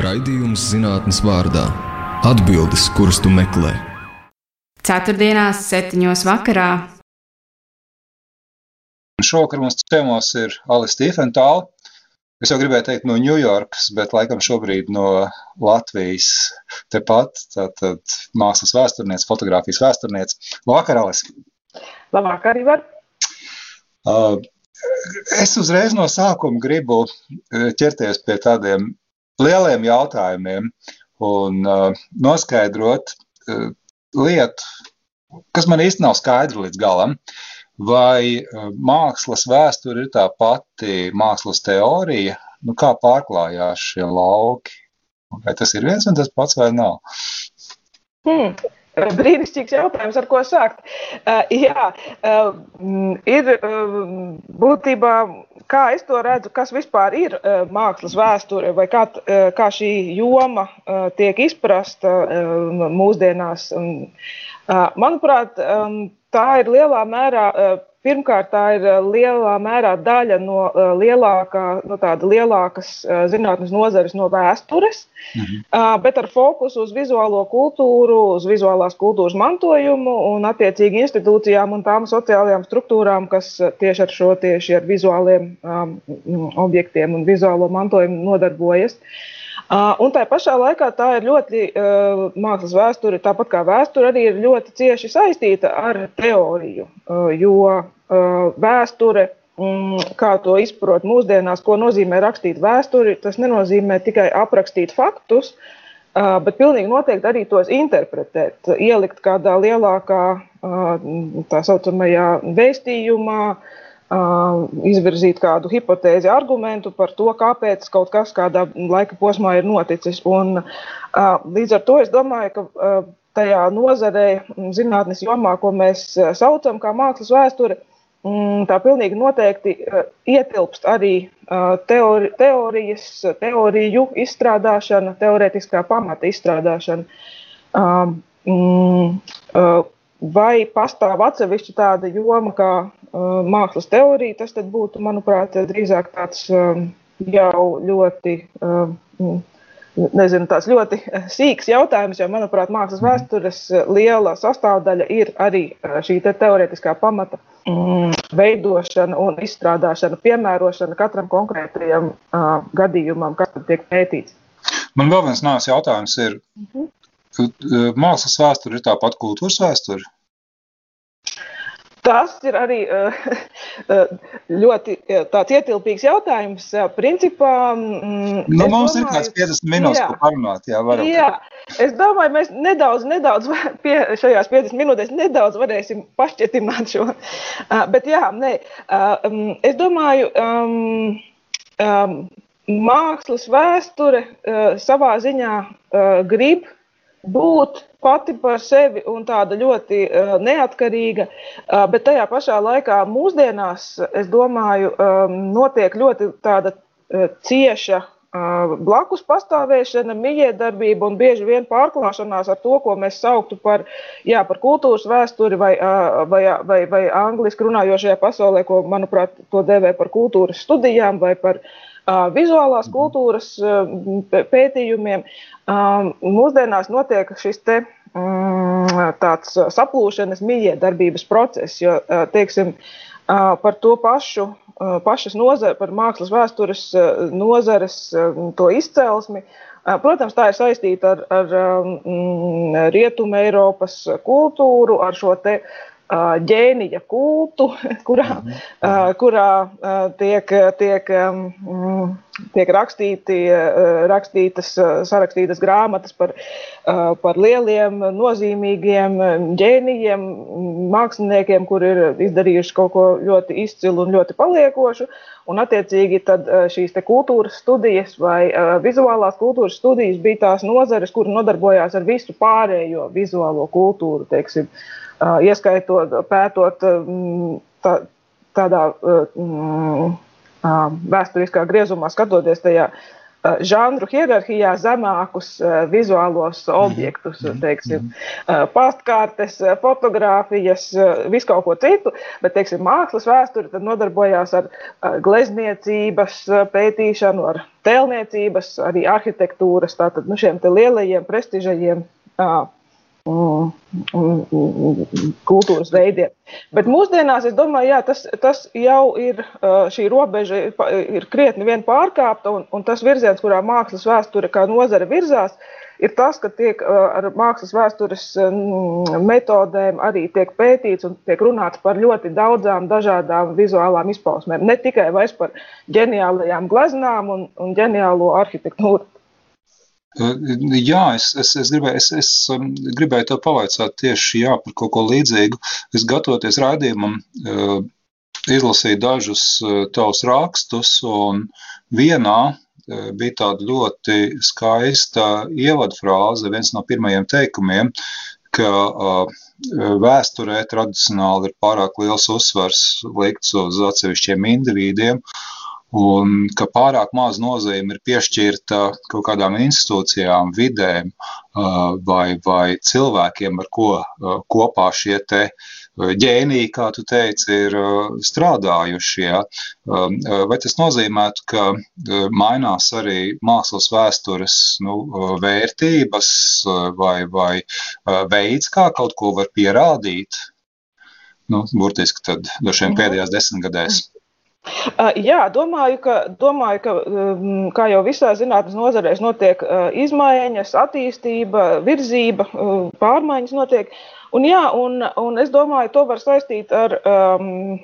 Raidījums zinātnes vārdā - atbildes, kuras tu meklē. Ceturtdienās, septiņos vakarā. Šovakar mums ciemos ir Alis Tīfentāla. Es jau gribēju teikt no Ņujorkas, bet laikam šobrīd no Latvijas tepat. Tātad mākslas vēsturniece, fotografijas vēsturniece. Labvakar, Alis! Labvakar, Ivar! Uh, es uzreiz no sākuma gribu ķerties pie tādiem lieliem jautājumiem un uh, noskaidrot uh, lietu, kas man īsti nav skaidra līdz galam. Vai uh, mākslas vēsture ir tā pati mākslas teorija, nu, kā pārklājās šie lauki? Vai tas ir viens un tas pats vai nav? Hmm. Brīnišķīgs jautājums, ar ko sākt. Uh, jā, uh, ir uh, būtībā, kā es to redzu, kas vispār ir uh, mākslas vēsture, vai kā, uh, kā šī joma uh, tiek izprasta uh, mūsdienās. Un, uh, manuprāt, um, tā ir lielā mērā. Uh, Pirmkārt, tā ir lielā mērā daļa no uh, lielākā, no tāda lielākas uh, zinātnes nozares, no vēstures, mhm. uh, bet ar fokusu uz vizuālo kultūru, uz vizuālās kultūras mantojumu un attiecīgi institūcijām un tām sociālajām struktūrām, kas tieši ar šo tieši ar vizuāliem um, objektiem un vizuālo mantojumu nodarbojas. Uh, Un tā pašā laikā tā ir ļoti mākslas vēsture, tāpat kā vēsture, arī ir ļoti cieši saistīta ar teoriju. Jo vēsture, um, kā to izprot mūsdienās, ko nozīmē rakstīt vēsturi, tas nenozīmē tikai aprakstīt faktus, bet pilnīgi noteikti arī tos interpretēt, ielikt kādā lielākā tā saucamajā vēstījumā. Uh, izvirzīt kādu hipotēzi, argumentu par to, kāpēc kaut kas kādā laika posmā ir noticis. Un, līdz ar to es domāju, ka tajā nozarē, zinātnes jomā, ko mēs saucam par mākslas vēsturi, tā pilnīgi noteikti ietilpst arī teori, teorijas, teoriju izstrādāšana, teorētiskā pamata izstrādāšana. Vai pastāv atsevišķa tāda joma kā Uh, mākslas teorija, tas būtu, manuprāt, drīzāk tāds um, jau ļoti. Um, nezinu, tāds ļoti sīks jautājums, jo, manuprāt, mākslas vēstures liela sastāvdaļa ir arī uh, šī te teorētiskā pamata mm, veidošana un izstrādāšana, piemērošana katram konkrētajam uh, gadījumam, kas tiek pētīts. Man vēl viens nāves jautājums ir, uh mhm. -huh. mākslas vēsture ir tāpat kultūras vēsture? Tas ir arī eh, eh, ļoti ietilpīgs jautājums. Principā, mm, nu, mums domāju, ir kāds 50 minūtes, jā, ko parunāt. Jā, varam. jā, es domāju, mēs nedaudz, nedaudz pie šajās 50 minūtēs nedaudz varēsim pašķetināt šo. Bet jā, nē, es domāju, um, um, mākslas vēsture savā ziņā grib būt pati par sevi un tāda ļoti uh, neatkarīga, uh, bet tajā pašā laikā mūsdienās, es domāju, um, notiek ļoti tāda uh, cieša blakus pastāvēšana, mijiedarbība un bieži vien pārklāšanās ar to, ko mēs sauktu par, jā, par kultūras vēsturi vai, vai, vai, vai angliski runājošajā pasaulē, ko, manuprāt, to dēvē par kultūras studijām vai par uh, vizuālās kultūras uh, pētījumiem. Uh, Mūsdienās notiek šis te, mm, tāds saplūšanas mijiedarbības process, jo, teiksim, par to pašu, pašas nozara, par mākslas vēstures nozares to izcelsmi, Protams, tā ir saistīta ar, ar um, Rietumu Eiropas kultūru, ar šo te ģēnija kultu, kurā, mhm. kurā tiek, tiek, tiek rakstīti, rakstītas, sarakstītas grāmatas par, par lieliem, nozīmīgiem ģēnijiem, māksliniekiem, kuri ir izdarījuši kaut ko ļoti izcilu un ļoti paliekošu. Un, attiecīgi, tad šīs kultūras studijas vai vizuālās kultūras studijas bija tās nozares, kur nodarbojās ar visu pārējo vizuālo kultūru. Teiksim, uh, ieskaitot, pētot tā, tādā vēsturiskā griezumā, skatoties tajā žanru hierarhijā zemākus vizuālos objektus, mhm. teiksim, mhm. pastkartes, fotografijas, visu kaut ko citu, bet, teiksim, mākslas vēsture tad nodarbojās ar glezniecības pētīšanu, ar tēlniecības, arī arhitektūras, tātad nu, šiem lielajiem prestižajiem kultūras veidiem. Bet mūsdienās, es domāju, jā, tas, tas jau ir, šī robeža ir krietni vien pārkāpta, un, un tas virziens, kurā mākslas vēsture kā nozare virzās, ir tas, ka tiek ar mākslas vēstures metodēm arī tiek pētīts un tiek runāts par ļoti daudzām dažādām vizuālām izpausmēm. Ne tikai par ģeniālajām gleznām un, un ģeniālo arhitektūru. Jā, es, es, es, gribēju, es, es gribēju te pavaicāt tieši jā, par kaut ko līdzīgu. Es gatavoties raidījumam, izlasīju dažus tavus rakstus, un vienā bija tāda ļoti skaista ievadfrāze, viens no pirmajiem teikumiem, ka vēsturē tradicionāli ir pārāk liels uzsvars likts uz atsevišķiem individiem, un ka pārāk maz nozīme ir piešķirta kaut kādām institūcijām, vidēm vai, vai cilvēkiem, ar ko kopā šie te ģēniji, kā tu teici, ir strādājuši. Ja? Vai tas nozīmētu, ka mainās arī mākslas vēstures nu, vērtības vai, vai veids, kā kaut ko var pierādīt? Nu, burtiski tad dažiem mhm. pēdējās desmitgadēs. Jā, domāju, ka, domāju, ka kā jau visā zinātnīs nozarēs, notiek izmaiņas, attīstība, virzība, pārmaiņas notiek. Un, jā, un, un es domāju, to var saistīt ar um,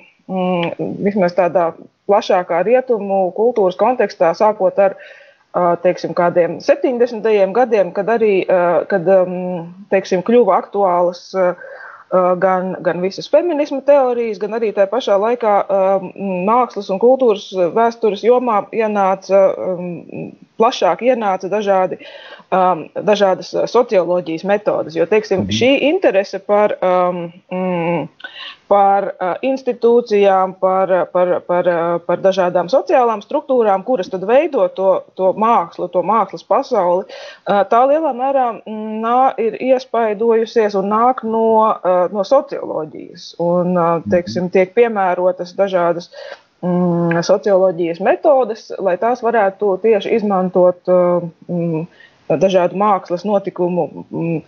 vismaz tādā plašākā rietumu kultūras kontekstā, sākot ar teiksim, kādiem 70. gadiem, kad arī kad, teiksim, kļuva aktuālas uh, gan, gan visas feminisma teorijas, gan arī tajā pašā laikā mākslas un kultūras vēstures jomā ienāca plašāk ienāca dažādi, um, dažādas socioloģijas metodes. Jo teiksim, mhm. šī interese par, um, mm, par uh, institūcijām, par, par, par, par dažādām sociālām struktūrām, kuras tad veido to, to mākslu, to mākslas pasauli, uh, tā lielā mērā mm, nā, ir iespaidojusies un nāk no, uh, no socioloģijas. Un, uh, teiksim, tiek piemērotas dažādas mm, socioloģijas metodes, lai tās varētu tieši izmantot mm, dažādu mākslas notikumu mm,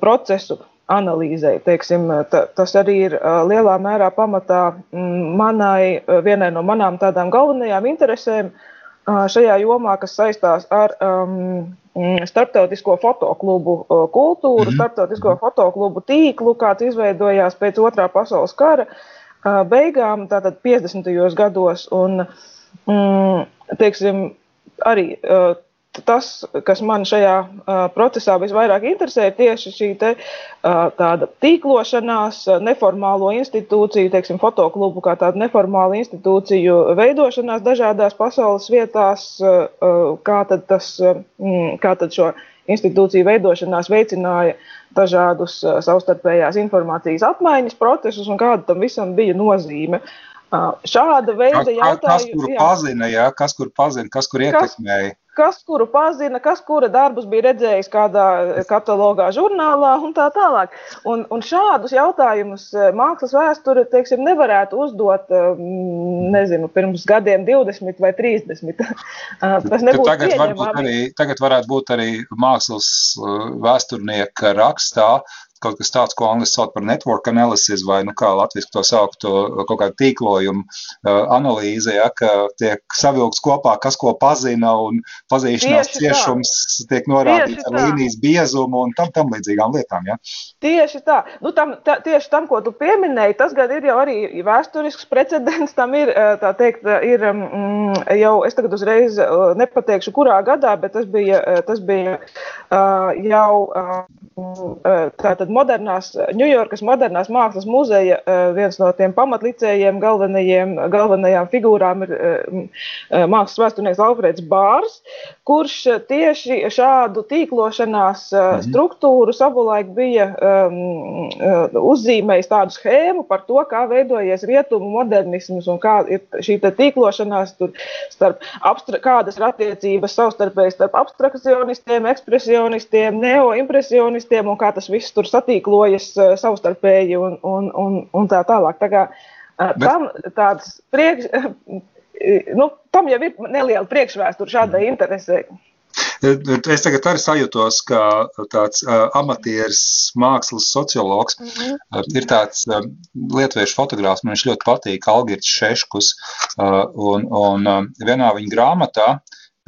procesu analīzē. Teiksim, ta, tas arī ir lielā mērā pamatā mm, manai, vienai no manām tādām galvenajām interesēm šajā jomā, kas saistās ar um, starptautisko fotoklubu kultūru, mm -hmm. starptautisko fotoklubu tīklu, kāds izveidojās pēc otrā pasaules kara. Uh, beigām, tātad 50. gados. Un, mm, teiksim, arī tas, kas man šajā procesā visvairāk interesē, ir tieši šī te, tāda tīklošanās, neformālo institūciju, teiksim, fotoklubu kā tādu neformālu institūciju veidošanās dažādās pasaules vietās, kā tad, tas, mm, kā tad šo institūciju veidošanās veicināja dažādus uh, savstarpējās informācijas apmaiņas procesus un kāda tam visam bija nozīme. Uh, šāda veida jautājumi. Kas, kur pazina, jā, kas kur pazina, kas kur ietekmēja? Kas, kas kuru pazina, kas kura darbus bija redzējis kādā katalogā, žurnālā un tā tālāk. Un, un šādus jautājumus eh, mākslas vēsture teiksim, nevarētu uzdot eh, nezinu, pirms gadiem 20 vai 30. Tas nebūtu tagad, arī, tagad varētu būt arī mākslas eh, vēsturnieka rakstā kaut kas tāds, ko angļuiski sauc par network analysis, vai nu, kā latviešu to sauc, to kaut kādu tīklojumu uh, analīzi, ja, ka tiek savilkts kopā, kas ko pazina, un pazīšanās Tieši ciešums tā. tiek norādīts Tieši ar tā. līnijas biezumu un tam, tam līdzīgām lietām. Ja. Tieši tā. Nu, tam, tā. Tieši tam, ko tu pieminēji, tas gan ir jau arī vēsturisks precedents. Tam ir, tā teikt, ir mm, jau, es tagad uzreiz nepateikšu, kurā gadā, bet tas bija, tas bija uh, jau uh, tātad Tātad modernās, Ņujorkas modernās mākslas muzeja eh, viens no tiem pamatlicējiem, galvenajiem, galvenajām figūrām ir eh, eh, mākslas vēsturnieks Alfreds Bārs, kurš tieši šādu tīklošanās mhm. struktūru savulaik bija uzzīmējis tādu schēmu par to, kā veidojies rietumu modernisms un kā ir šī tīklošanās starp abstra, kādas ir attiecības savstarpēji starp abstrakcionistiem, ekspresionistiem, neoimpresionistiem un kā tas viss tur satīklojas eh, savstarpēji un, un, un, un tā tālāk. Tā kā, eh, Bet... Tam tāds priekš, nu, tam jau ir neliela priekšvēsture šādai interesei. Es tagad arī sajūtos, ka tāds uh, amatieris, mākslas sociologs, mm -hmm. ir tāds uh, lietuviešu fotogrāfs, man viņš ļoti patīk, Algirds Šeškus, uh, un, un uh, vienā viņa grāmatā,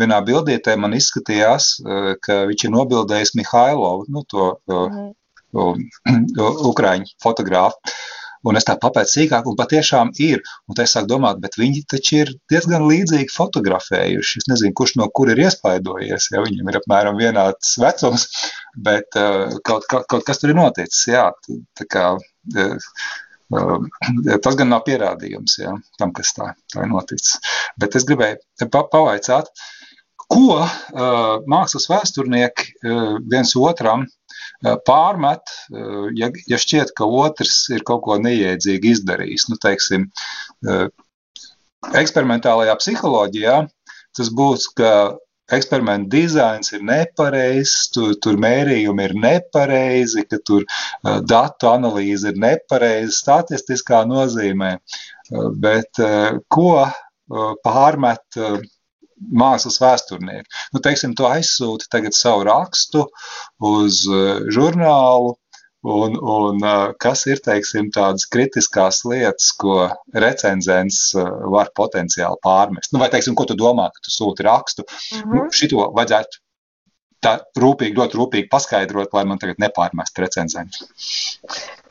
vienā bildītē man izskatījās, uh, ka viņš ir nobildējis Mihailovu, nu, to uh, mm uh, ukraiņu fotogrāfu. Un es tā papēju sīkāk, un patiešām ir. Un tā es sāku domāt, bet viņi taču ir diezgan līdzīgi fotografējuši. Es nezinu, kurš no kur ir iespaidojies. Ja viņam ir apmēram vienāds vecums, bet uh, kaut, kaut, kaut kas tur ir noticis. Jā, tā kā, uh, uh, tas gan nav pierādījums jā, tam, kas tā, tā ir noticis. Bet es gribēju pa, pavaicāt, ko uh, mākslas vēsturnieki uh, viens otram Eh, pārmet, eh, ja, ja šķiet, ka otrs ir kaut ko neiedzīgi izdarījis. Nu, teiksim, eh, eksperimentālajā psiholoģijā tas būs, ka eksperimenta dizains ir nepareizs, tur, tur mērījumi ir nepareizi, ka tur datu analīze ir nepareiza statistiskā nozīmē. Bet ko pārmet mākslas vēsturnieki. Nu, teiksim, tu aizsūti tagad savu rakstu uz uh, žurnālu, un, un uh, kas ir, teiksim, tādas kritiskās lietas, ko recenzents uh, var potenciāli pārmest. Nu, vai, teiksim, ko tu domā, ka tu sūti rakstu? Mm -hmm. nu, šito vajadzētu tā rūpīgi, ļoti rūpīgi paskaidrot, lai man tagad nepārmest recenzentu.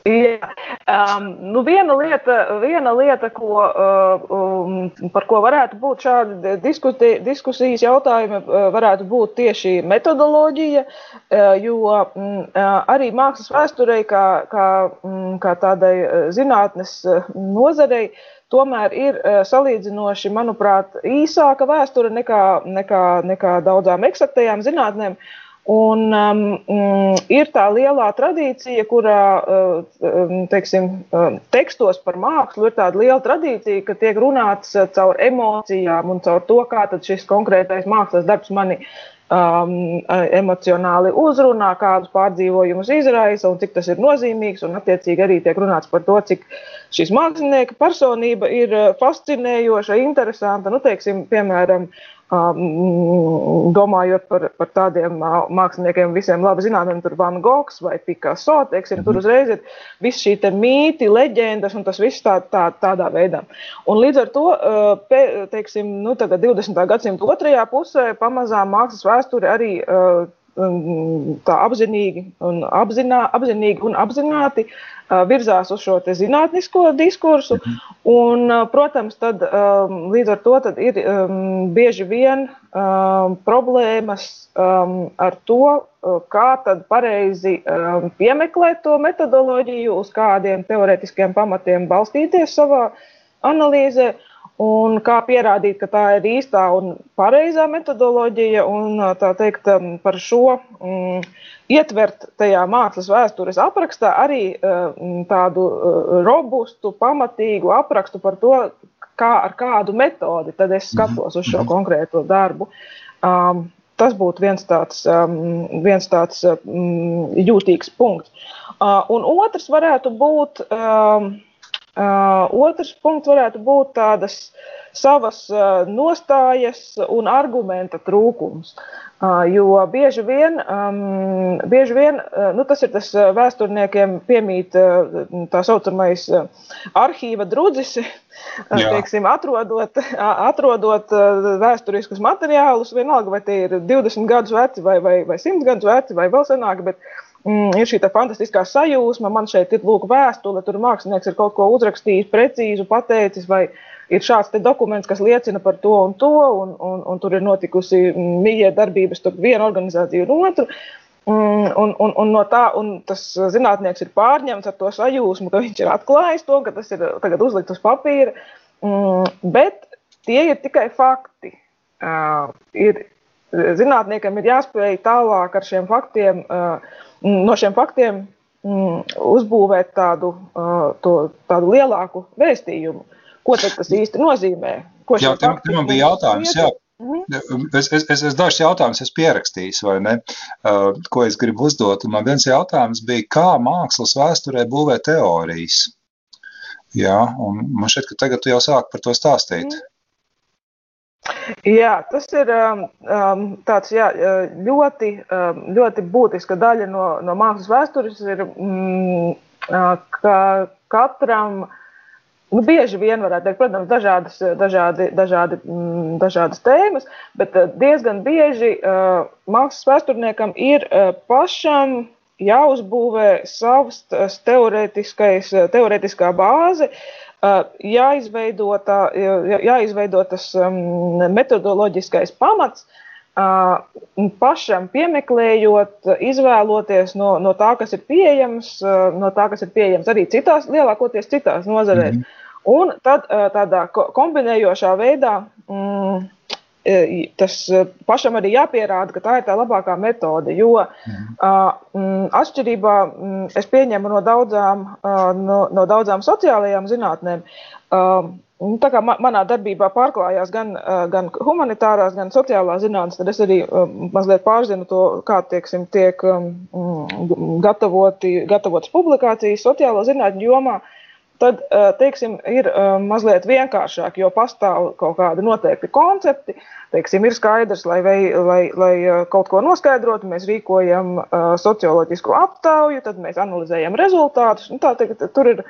Jā, um, nu viena lieta, viena lieta ko, uh, um, par ko varētu būt šādi diskuti, diskusijas jautājumi, uh, varētu būt tieši metodoloģija, uh, jo um, arī mākslas vēsturei, kā, kā, um, kā tādai zinātnes nozarei, tomēr ir salīdzinoši, manuprāt, īsāka vēsture nekā, nekā, nekā daudzām eksaktajām zinātnēm. Un um, mm, ir tā lielā tradīcija, kurā uh, teiksim, uh, tekstos par mākslu ir tāda liela tradīcija, ka tiek runāts caur emocijām un caur to, kā šis konkrētais mākslas darbs mani um, emocionāli uzrunā, kādus pārdzīvojumus izraisa un cik tas ir nozīmīgs. Un, attiecīgi, arī tiek runāts par to, cik šīs mākslinieka personība ir fascinējoša, interesanta. Nu, teiksim, piemēram, domājot par, par tādiem māksliniekiem, visiem labi zināmiem, tur Van Gogs vai Picasso, teiksim, tur mhm. uzreiz ir viss šī mīti, leģendas un tas viss tā, tā, tādā veidā. Un līdz ar to, teiksim, nu, 20. gadsimta otrajā pusē pamazām mākslas vēsture arī tā apzinīgi un, apzinā, apzinīgi un apzināti virzās uz šo zinātnisko diskursu. Mhm. Un, protams, tad, līdz ar to ir bieži vien problēmas ar to, kā tad pareizi piemeklēt to metodoloģiju, uz kādiem teoretiskiem pamatiem balstīties savā analīzē. Un kā pierādīt, ka tā ir īstā un pareizā metodoloģija, un tā teikt, par šo mm, ietvert tajā mākslas vēstures aprakstā arī mm, tādu robustu, pamatīgu aprakstu par to, kā ar kādu metodi tad es skatos uz šo mhm. konkrēto darbu. Um, tas būtu viens tāds, um, viens tāds um, jūtīgs punkts. Uh, un otrs varētu būt. Um, otrs punkts varētu būt tādas savas nostājas un argumenta trūkums. Jo bieži vien, bieži vien nu, tas ir tas vēsturniekiem piemīt tā saucamais arhīva drudzis, teiksim, atrodot, atrodot vēsturiskus materiālus, vienalga vai tie ir 20 gadus veci vai, vai, vai 100 gadus veci vai vēl senāki, bet ir šī fantastiskā sajūsma. Man šeit ir lūk, vēstule, tur mākslinieks ir kaut ko uzrakstījis, precīzi pateicis, vai ir šāds dokuments, kas liecina par to un to, un, un, un tur ir notikusi mīļa darbības starp vienu organizāciju un otru. Mm, un, un, un no tā un tas zinātnieks ir pārņemts ar to sajūsmu, ka viņš ir atklājis to, ka tas ir tagad uzlikts uz papīra. Mm, bet tie ir tikai fakti. Uh, ir, zinātniekam ir jāspēj tālāk ar šiem faktiem uh, Mm, no šiem faktiem mm, uzbūvēt tādu, to, tādu lielāku vēstījumu. Ko tas īsti nozīmē? Jā, tam, tam bija jautājums. Jā. Mhm. Es, es, es, es dažus jautājumus esmu pierakstījis, vai ne? Uh, ko es gribu uzdot. Man viens jautājums bija, kā mākslas vēsturē būvē teorijas? Jā, un man šķiet, ka tagad tu jau sāk par to stāstīt. Jā, tas ir um, um tāds jā, ļoti, um, ļoti būtiska daļa no, no mākslas vēstures. Ir, mm, ka katram, nu, bieži vien varētu teikt, protams, dažādas, dažādi, dažādi, mm, dažādas tēmas, bet diezgan bieži uh, mākslas vēsturniekam ir uh, pašam jāuzbūvē savs teorētiskā bāze, uh, jāizveido, tā, jāizveido tas metodoloģiskais pamats, pašam piemeklējot, izvēloties no, no tā, kas ir pieejams, no tā, kas ir pieejams arī citās, lielākoties citās nozarēs. Mm -hmm. Un tad tādā kombinējošā veidā mm, tas e, pašam arī jāpierāda, ka tā ir tā labākā metode. Jo mhm. atšķirībā es pieņemu no daudzām, no, no daudzām sociālajām zinātnēm. Tā kā manā darbībā pārklājās gan, gan humanitārās, gan sociālās zinātnes, tad es arī mazliet pārzinu to, kā tieksim, tiek gatavoti, gatavotas publikācijas sociālo zinātņu jomā. Uh, tad teiksim, ir mazliet vienkāršāk, jo pastāv kaut kādi noteikti koncepti. Teiksim, ir skaidrs, lai, vei, lai, lai eh, kaut ko noskaidrotu, mēs rīkojam socioloģisku aptauju, tad mēs analizējam rezultātus. Nu, tā, tā, tur ir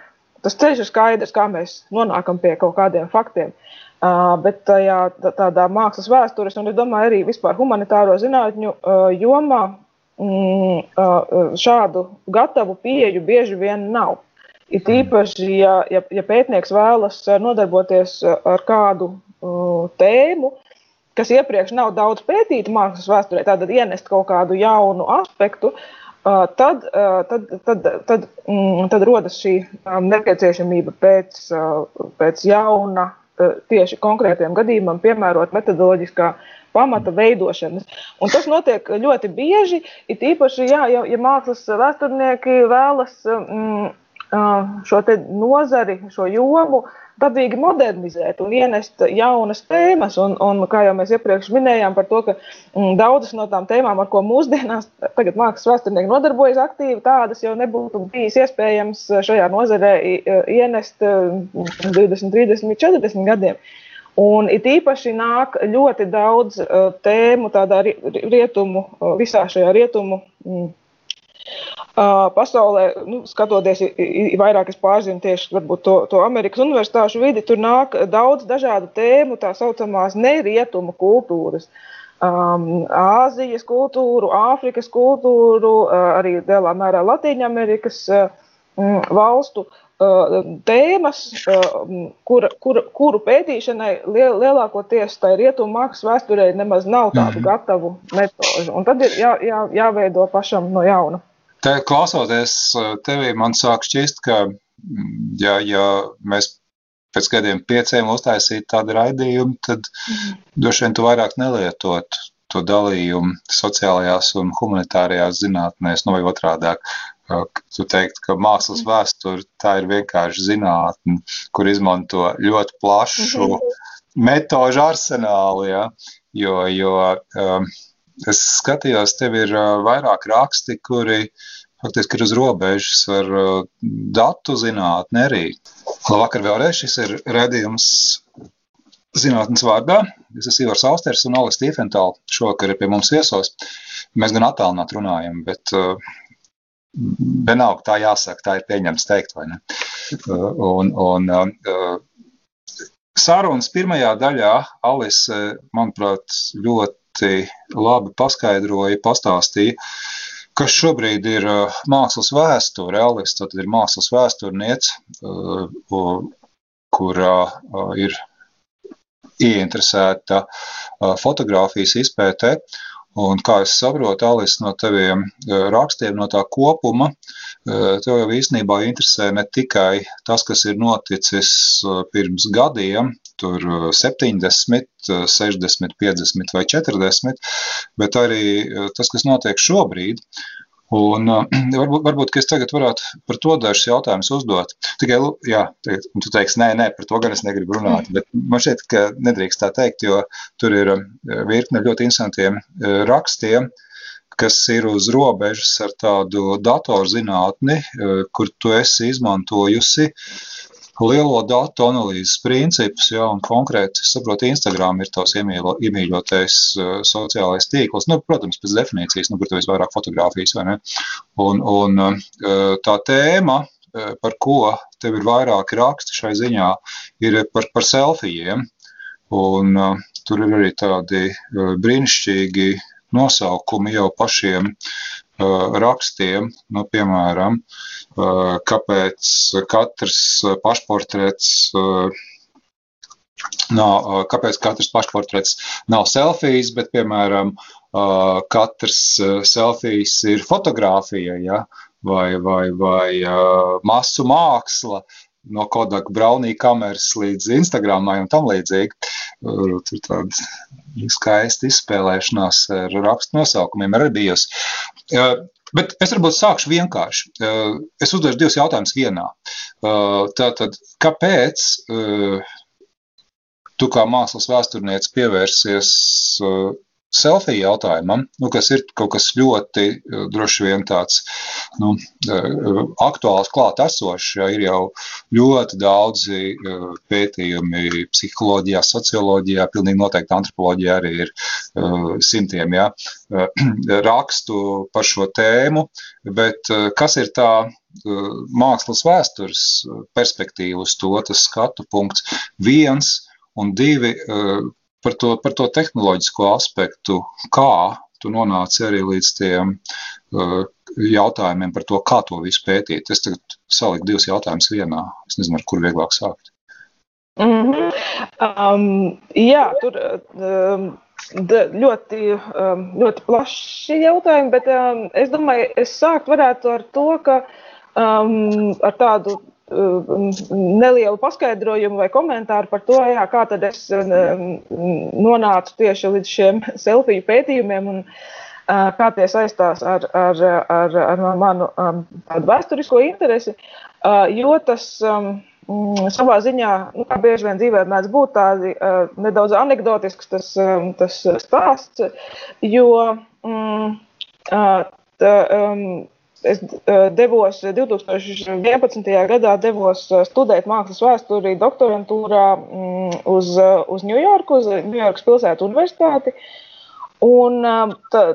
tas ceļš ir skaidrs, kā mēs nonākam pie kaut kādiem faktiem. Uh, bet tajā tādā mākslas vēstures, un es domāju, arī vispār humanitāro zinātņu uh, jomā mm, uh, šādu gatavu pieeju bieži vien nav. It īpaši, ja, ja, ja pētnieks vēlas uh, nodarboties uh, ar kādu uh, tēmu, kas iepriekš nav daudz pētīta mākslas vēsturē, tad ienest kaut kādu jaunu aspektu, tad, tad, tad, tad, mm, tad rodas šī nepieciešamība pēc, pēc jauna, tieši konkrētiem gadījumam piemērot metodoloģiskā pamata veidošanas. Un tas notiek ļoti bieži, it īpaši, jā, ja, ja mākslas vēsturnieki vēlas. Mm, šo nozari, šo jomu dabīgi modernizēt un ienest jaunas tēmas. Un, un kā jau mēs iepriekš minējām par to, ka mm, daudzas no tām tēmām, ar ko mūsdienās mākslas vēsturnieki nodarbojas aktīvi, tādas jau nebūtu bijis iespējams šajā nozarē ienest 20, 30, 40 gadiem. Un it īpaši nāk ļoti daudz uh, tēmu tādā rietumu, uh, visā šajā rietumu mm, Pasaulē, nu, skatoties, vairāk es pārzinu tieši to, to Amerikas universitāšu vidi, tur nāk daudz dažādu tēmu, tā saucamās nerietumu kultūras. Um, Āzijas kultūru, Āfrikas kultūru, arī lielā mērā Latvijas um, valstu tēmas, kur, kur, kuru pētīšanai liel, lielākoties tai rietumu mākslas vēsturē nemaz nav tādu mhm. gatavu metožu. Un tad ir jā, jā, jāveido pašam no jauna. Te, klausoties eh, tevī, man sāk šķist, ka, mm, ja, ja mēs pēc kādiem pieciem uztaisītu tādu raidījumu, tad mm. droši vien tu vairāk nelietot to dalījumu sociālajās un humanitārajās zinātnēs, nu vai otrādāk. Tu teikt, ka mākslas vēsture tā ir vienkārši zinātne, kur izmanto ļoti plašu mhm. metožu arsenālu, ja? jo, jo um, Es skatījos, tev ir vairāk raksti, kuri faktiski ir uz robežas ar datu zinātni arī. Labvakar vēlreiz, šis ir redzījums zinātnes vārdā. Es esmu Ivars Austers un Alis Tīfentāl šovakar ir pie mums viesos. Mēs gan attālināt runājam, bet vienalga tā jāsaka, tā ir pieņemts teikt, vai ne? Un, un sarunas pirmajā daļā Alis, manuprāt, ļoti labi paskaidroja, pastāstīja, kas šobrīd ir uh, mākslas vēsture. Alice tad ir mākslas vēsturniece, uh, kurā uh, ir ieinteresēta fotografijas izpētē. Un kā es saprotu, Alis, no taviem rakstiem, no tā kopuma, tev jau īstenībā interesē ne tikai tas, kas ir noticis pirms gadiem, tur 70, 60, 50 vai 40, bet arī tas, kas notiek šobrīd. Un, uh, varbūt, varbūt es tagad varētu par to dažus jautājumus uzdot. Tikai, jā, tu teiksi, nē, nē, par to gan es negribu runāt. Bet man šķiet, ka nedrīkst tā teikt, jo tur ir virkne ļoti interesantiem rakstiem, kas ir uz robežas ar tādu datorzinātni, kur tu esi izmantojusi lielo datu analīzes principus, ja, un konkrēti, saprotu, Instagram ir tavs iemīlo, iemīļotais uh, sociālais tīkls, nu, protams, pēc definīcijas, nu, kur tev visvairāk fotografijas, vai ne? Un, un uh, tā tēma, uh, par ko tev ir vairāki raksti šai ziņā, ir par, par selfijiem, un uh, tur ir arī tādi uh, brīnišķīgi nosaukumi jau pašiem uh, rakstiem, nu, piemēram, uh, kāpēc katrs pašportrets nav, kāpēc katrs pašportrets nav selfijas, bet, piemēram, katrs selfijas ir fotografija, ja? vai, vai, vai masu māksla, no Kodak Braunī kameras līdz Instagramai un tam līdzīgi. Tur tāda skaista izspēlēšanās ar rakstu nosaukumiem arī bijusi. Bet es varbūt sākšu vienkārši. Es uzdošu divus jautājumus vienā. Tātad, kāpēc tu kā mākslas vēsturnieks pievērsies selfiju jautājumam, nu, kas ir kaut kas ļoti eh, droši vien tāds nu, eh, aktuāls, klāt esošs. Ja, ir jau ļoti daudzi eh, pētījumi psiholoģijā, socioloģijā, pilnīgi noteikti antropoloģijā arī ir simtiem ja, rakstu par šo tēmu, bet kas ir tā mākslas vēstures perspektīva uz to, tas skatu punkts viens un divi par to, par to tehnoloģisko aspektu, kā tu nonāci arī līdz tiem uh, jautājumiem par to, kā to visu pētīt. Es tagad saliku divus jautājumus vienā. Es nezinu, ar kur vieglāk sākt. Mm -hmm. um, jā, tur um, ļoti, um, ļoti plaši jautājumi, bet um, es domāju, es sākt varētu ar to, ka um, ar tādu nelielu paskaidrojumu vai komentāru par to, jā, kā tad es um, nonācu tieši līdz šiem selfiju pētījumiem un uh, kā tie saistās ar, ar, ar, ar manu um, tādu vēsturisko interesi, uh, jo tas mm, savā ziņā, nu, kā bieži vien dzīvē mēdz būt tādi uh, nedaudz anekdotisks tas, tas stāsts, jo mm, tā, Es devos 2011. gadā devos studēt mākslas vēsturi doktorantūrā mm, uz, uz Ņujorku, uz Ņujorkas pilsētu universitāti. Un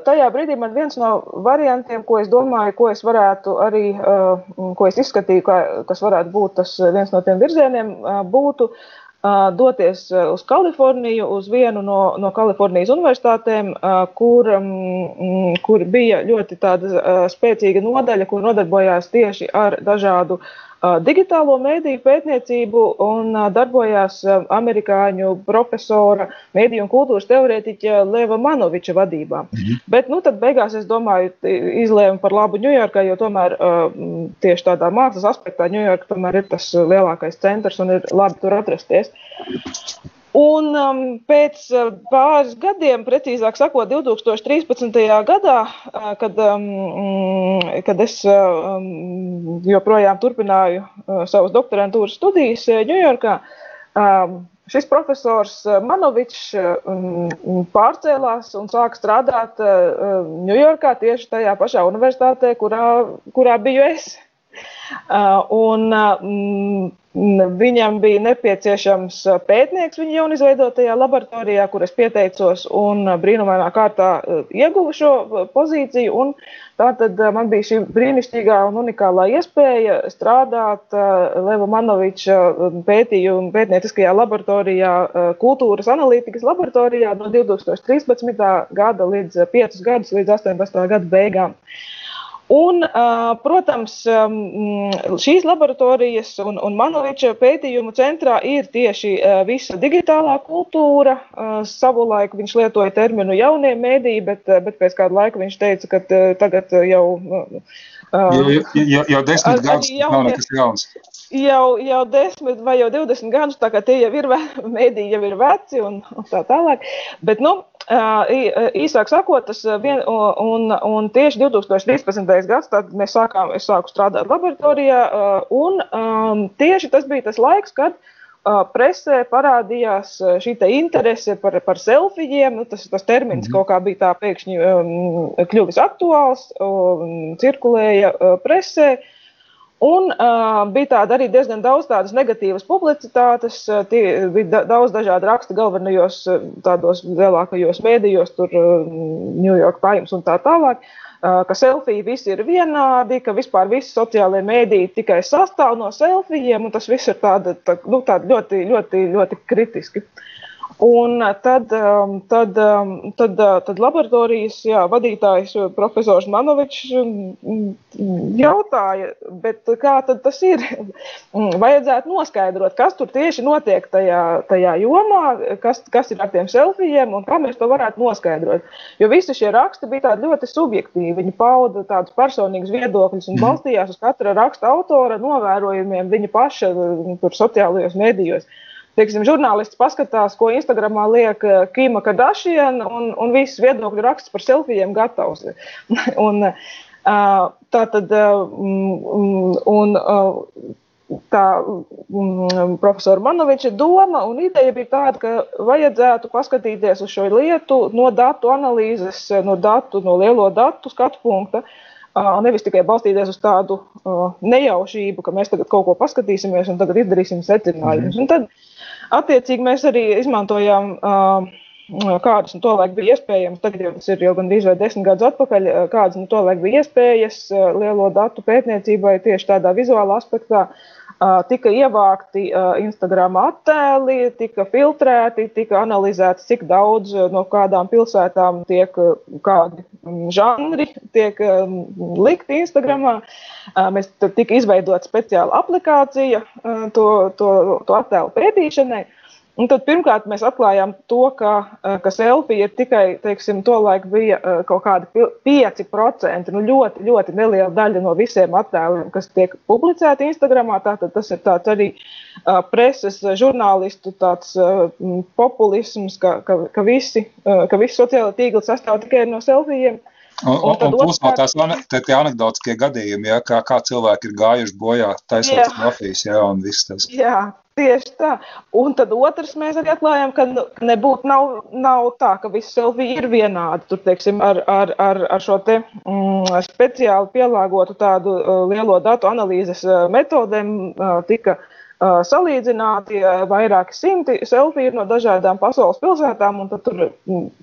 tajā brīdī man viens no variantiem, ko es domāju, ko es varētu arī, ko es izskatīju, kas varētu būt tas viens no tiem virzieniem, būtu doties uz Kaliforniju, uz vienu no, no Kalifornijas universitātēm, kur, kur bija ļoti tāda spēcīga nodaļa, kur nodarbojās tieši ar dažādu digitālo mēdīju pētniecību un darbojās amerikāņu profesora, mēdīju un kultūras teorētiķa Leva Manoviča vadībā. Mhm. Bet, nu, tad beigās, es domāju, izlēmu par labu Ņujorkai, jo tomēr tieši tādā mākslas aspektā Ņujorka tomēr ir tas lielākais centrs un ir labi tur atrasties. Un um, pēc uh, pāris gadiem, precīzāk sakot, 2013. gadā, uh, kad, um, mm, kad es uh, um, joprojām turpināju uh, savas doktorantūras studijas Ņujorkā, um, šis profesors Manovičs um, pārcēlās un sāka strādāt Ņujorkā uh, tieši tajā pašā universitātē, kurā, kurā biju es. Uh, un, uh, Viņam bija nepieciešams uh, pētnieks viņa jaunu izveidotajā laboratorijā, kur es pieteicos un brīnumainā kārtā ieguvu šo pozīciju. Un tātad man bija šī brīnišķīgā un unikālā iespēja strādāt Leva Manoviča pētījuma pētnieciskajā laboratorijā, kultūras analītikas laboratorijā no 2013. gada līdz 5 gadus, līdz 18. gada beigām. Un, protams, šīs laboratorijas un, un Manoviča pētījumu centrā ir tieši visa digitālā kultūra. Savulaik viņš lietoja terminu jaunie mēdīji, bet, bet pēc kāda laika viņš teica, ka tagad jau. Jau, jau, jau desmit gadus nav nekas jauns. Jau, jau desmit vai jau divdesmit gadus, tā kā tie jau ir mēdīji, jau ir veci un, un tā tālāk. Bet, nu, Īsāk sakot, tas vien, un, un tieši 2013. gads, tad mēs sākām, es sāku strādāt laboratorijā, un um, tieši tas bija tas laiks, kad uh, presē parādījās šī interese par, par selfijiem. Nu, tas, tas termins mm -hmm. kaut kā bija tā pēkšņi um, kļuvis aktuāls, um, cirkulēja uh, presē. Un uh, bija tāda arī diezgan daudz tādas negatīvas publicitātes, tie bija da daudz dažādu rakstu galvenajos tādos lielākajos mēdījos, tur uh, New York Times un tā tālāk, uh, ka selfiji visi ir vienādi, ka vispār visi sociālajie mēdīji tikai sastāv no selfijiem, un tas viss ir tāda, tā, nu, tāda ļoti, ļoti, ļoti kritiski. Uh, Un tad, um, tad, um, tad, uh, tad laboratorijas jā, vadītājs uh, profesors Manovičs um, jautāja, kā tas ir? Vajadzētu noskaidrot, kas tur tieši notiek tajā, tajā jomā, kas, kas ir ar tiem selfijiem un kā mēs to varētu noskaidrot. Jo visi šie raksti bija ļoti subjektīvi. Viņi pauda tādus personīgus viedokļus un mhm. balstījās uz katra raksta autora novērojumiem viņa paša sociālajos medijos teiksim, žurnālists paskatās, ko Instagramā liek eh, Kīma Kardashiana, un, un viss viedokļu raksts par selfijiem gatavs. un, uh, tā tad, uh, un, uh, tā um, profesora Manoviča doma un ideja bija tāda, ka vajadzētu paskatīties uz šo lietu no datu analīzes, no datu, no lielo datu skatu punkta. Uh, nevis tikai balstīties uz tādu uh, nejaušību, ka mēs tagad kaut ko paskatīsimies un tagad izdarīsim secinājumus. Mm -hmm. Tad Attiecīgi mēs arī izmantojām uh, kādas nu, tolaik bija iespējamas, tagad jau tas ir jau gandrīz vai desmit gadus atpakaļ, kādas nu, tolaik bija iespējas lielo datu pētniecībai tieši tādā vizuālā aspektā. Tika ievākti Instagram attēli, tika filtrēti, tika analizēts, cik daudz no kādām pilsētām tiek kādi žanri tiek likti Instagramā. Mēs tika izveidota speciāla aplikācija to, to, to attēlu pētīšanai. Un tad pirmkārt mēs atklājām to, ka, eh, ka selfija ir tikai, teiksim, to laiku bija eh, kaut kādi 5%, nu ļoti, ļoti neliela daļa no visiem attēliem, kas tiek publicēti Instagramā. Tātad tas ir tāds arī uh, preses žurnālistu tāds uh, populisms, ka, ka, ka, visi, uh, ka visi sociāla tīkli sastāv tikai no selfijiem. Un, un, un plus vēl tās anekdotiskie gadījumi, ja, kā, kā cilvēki ir gājuši bojā, taisot kafijas, ja, un viss tas. Jā, Tieši tā. Un tad otrs mēs arī atklājām, ka nu, nebūtu nav, nav tā, ka visi selfiji ir vienādi. Tur, teiksim, ar, ar, ar, ar šo te mm, speciāli pielāgotu tādu uh, lielo datu analīzes uh, metodēm uh, tika uh, salīdzināti uh, vairāki simti selfiju no dažādām pasaules pilsētām, un tad tur,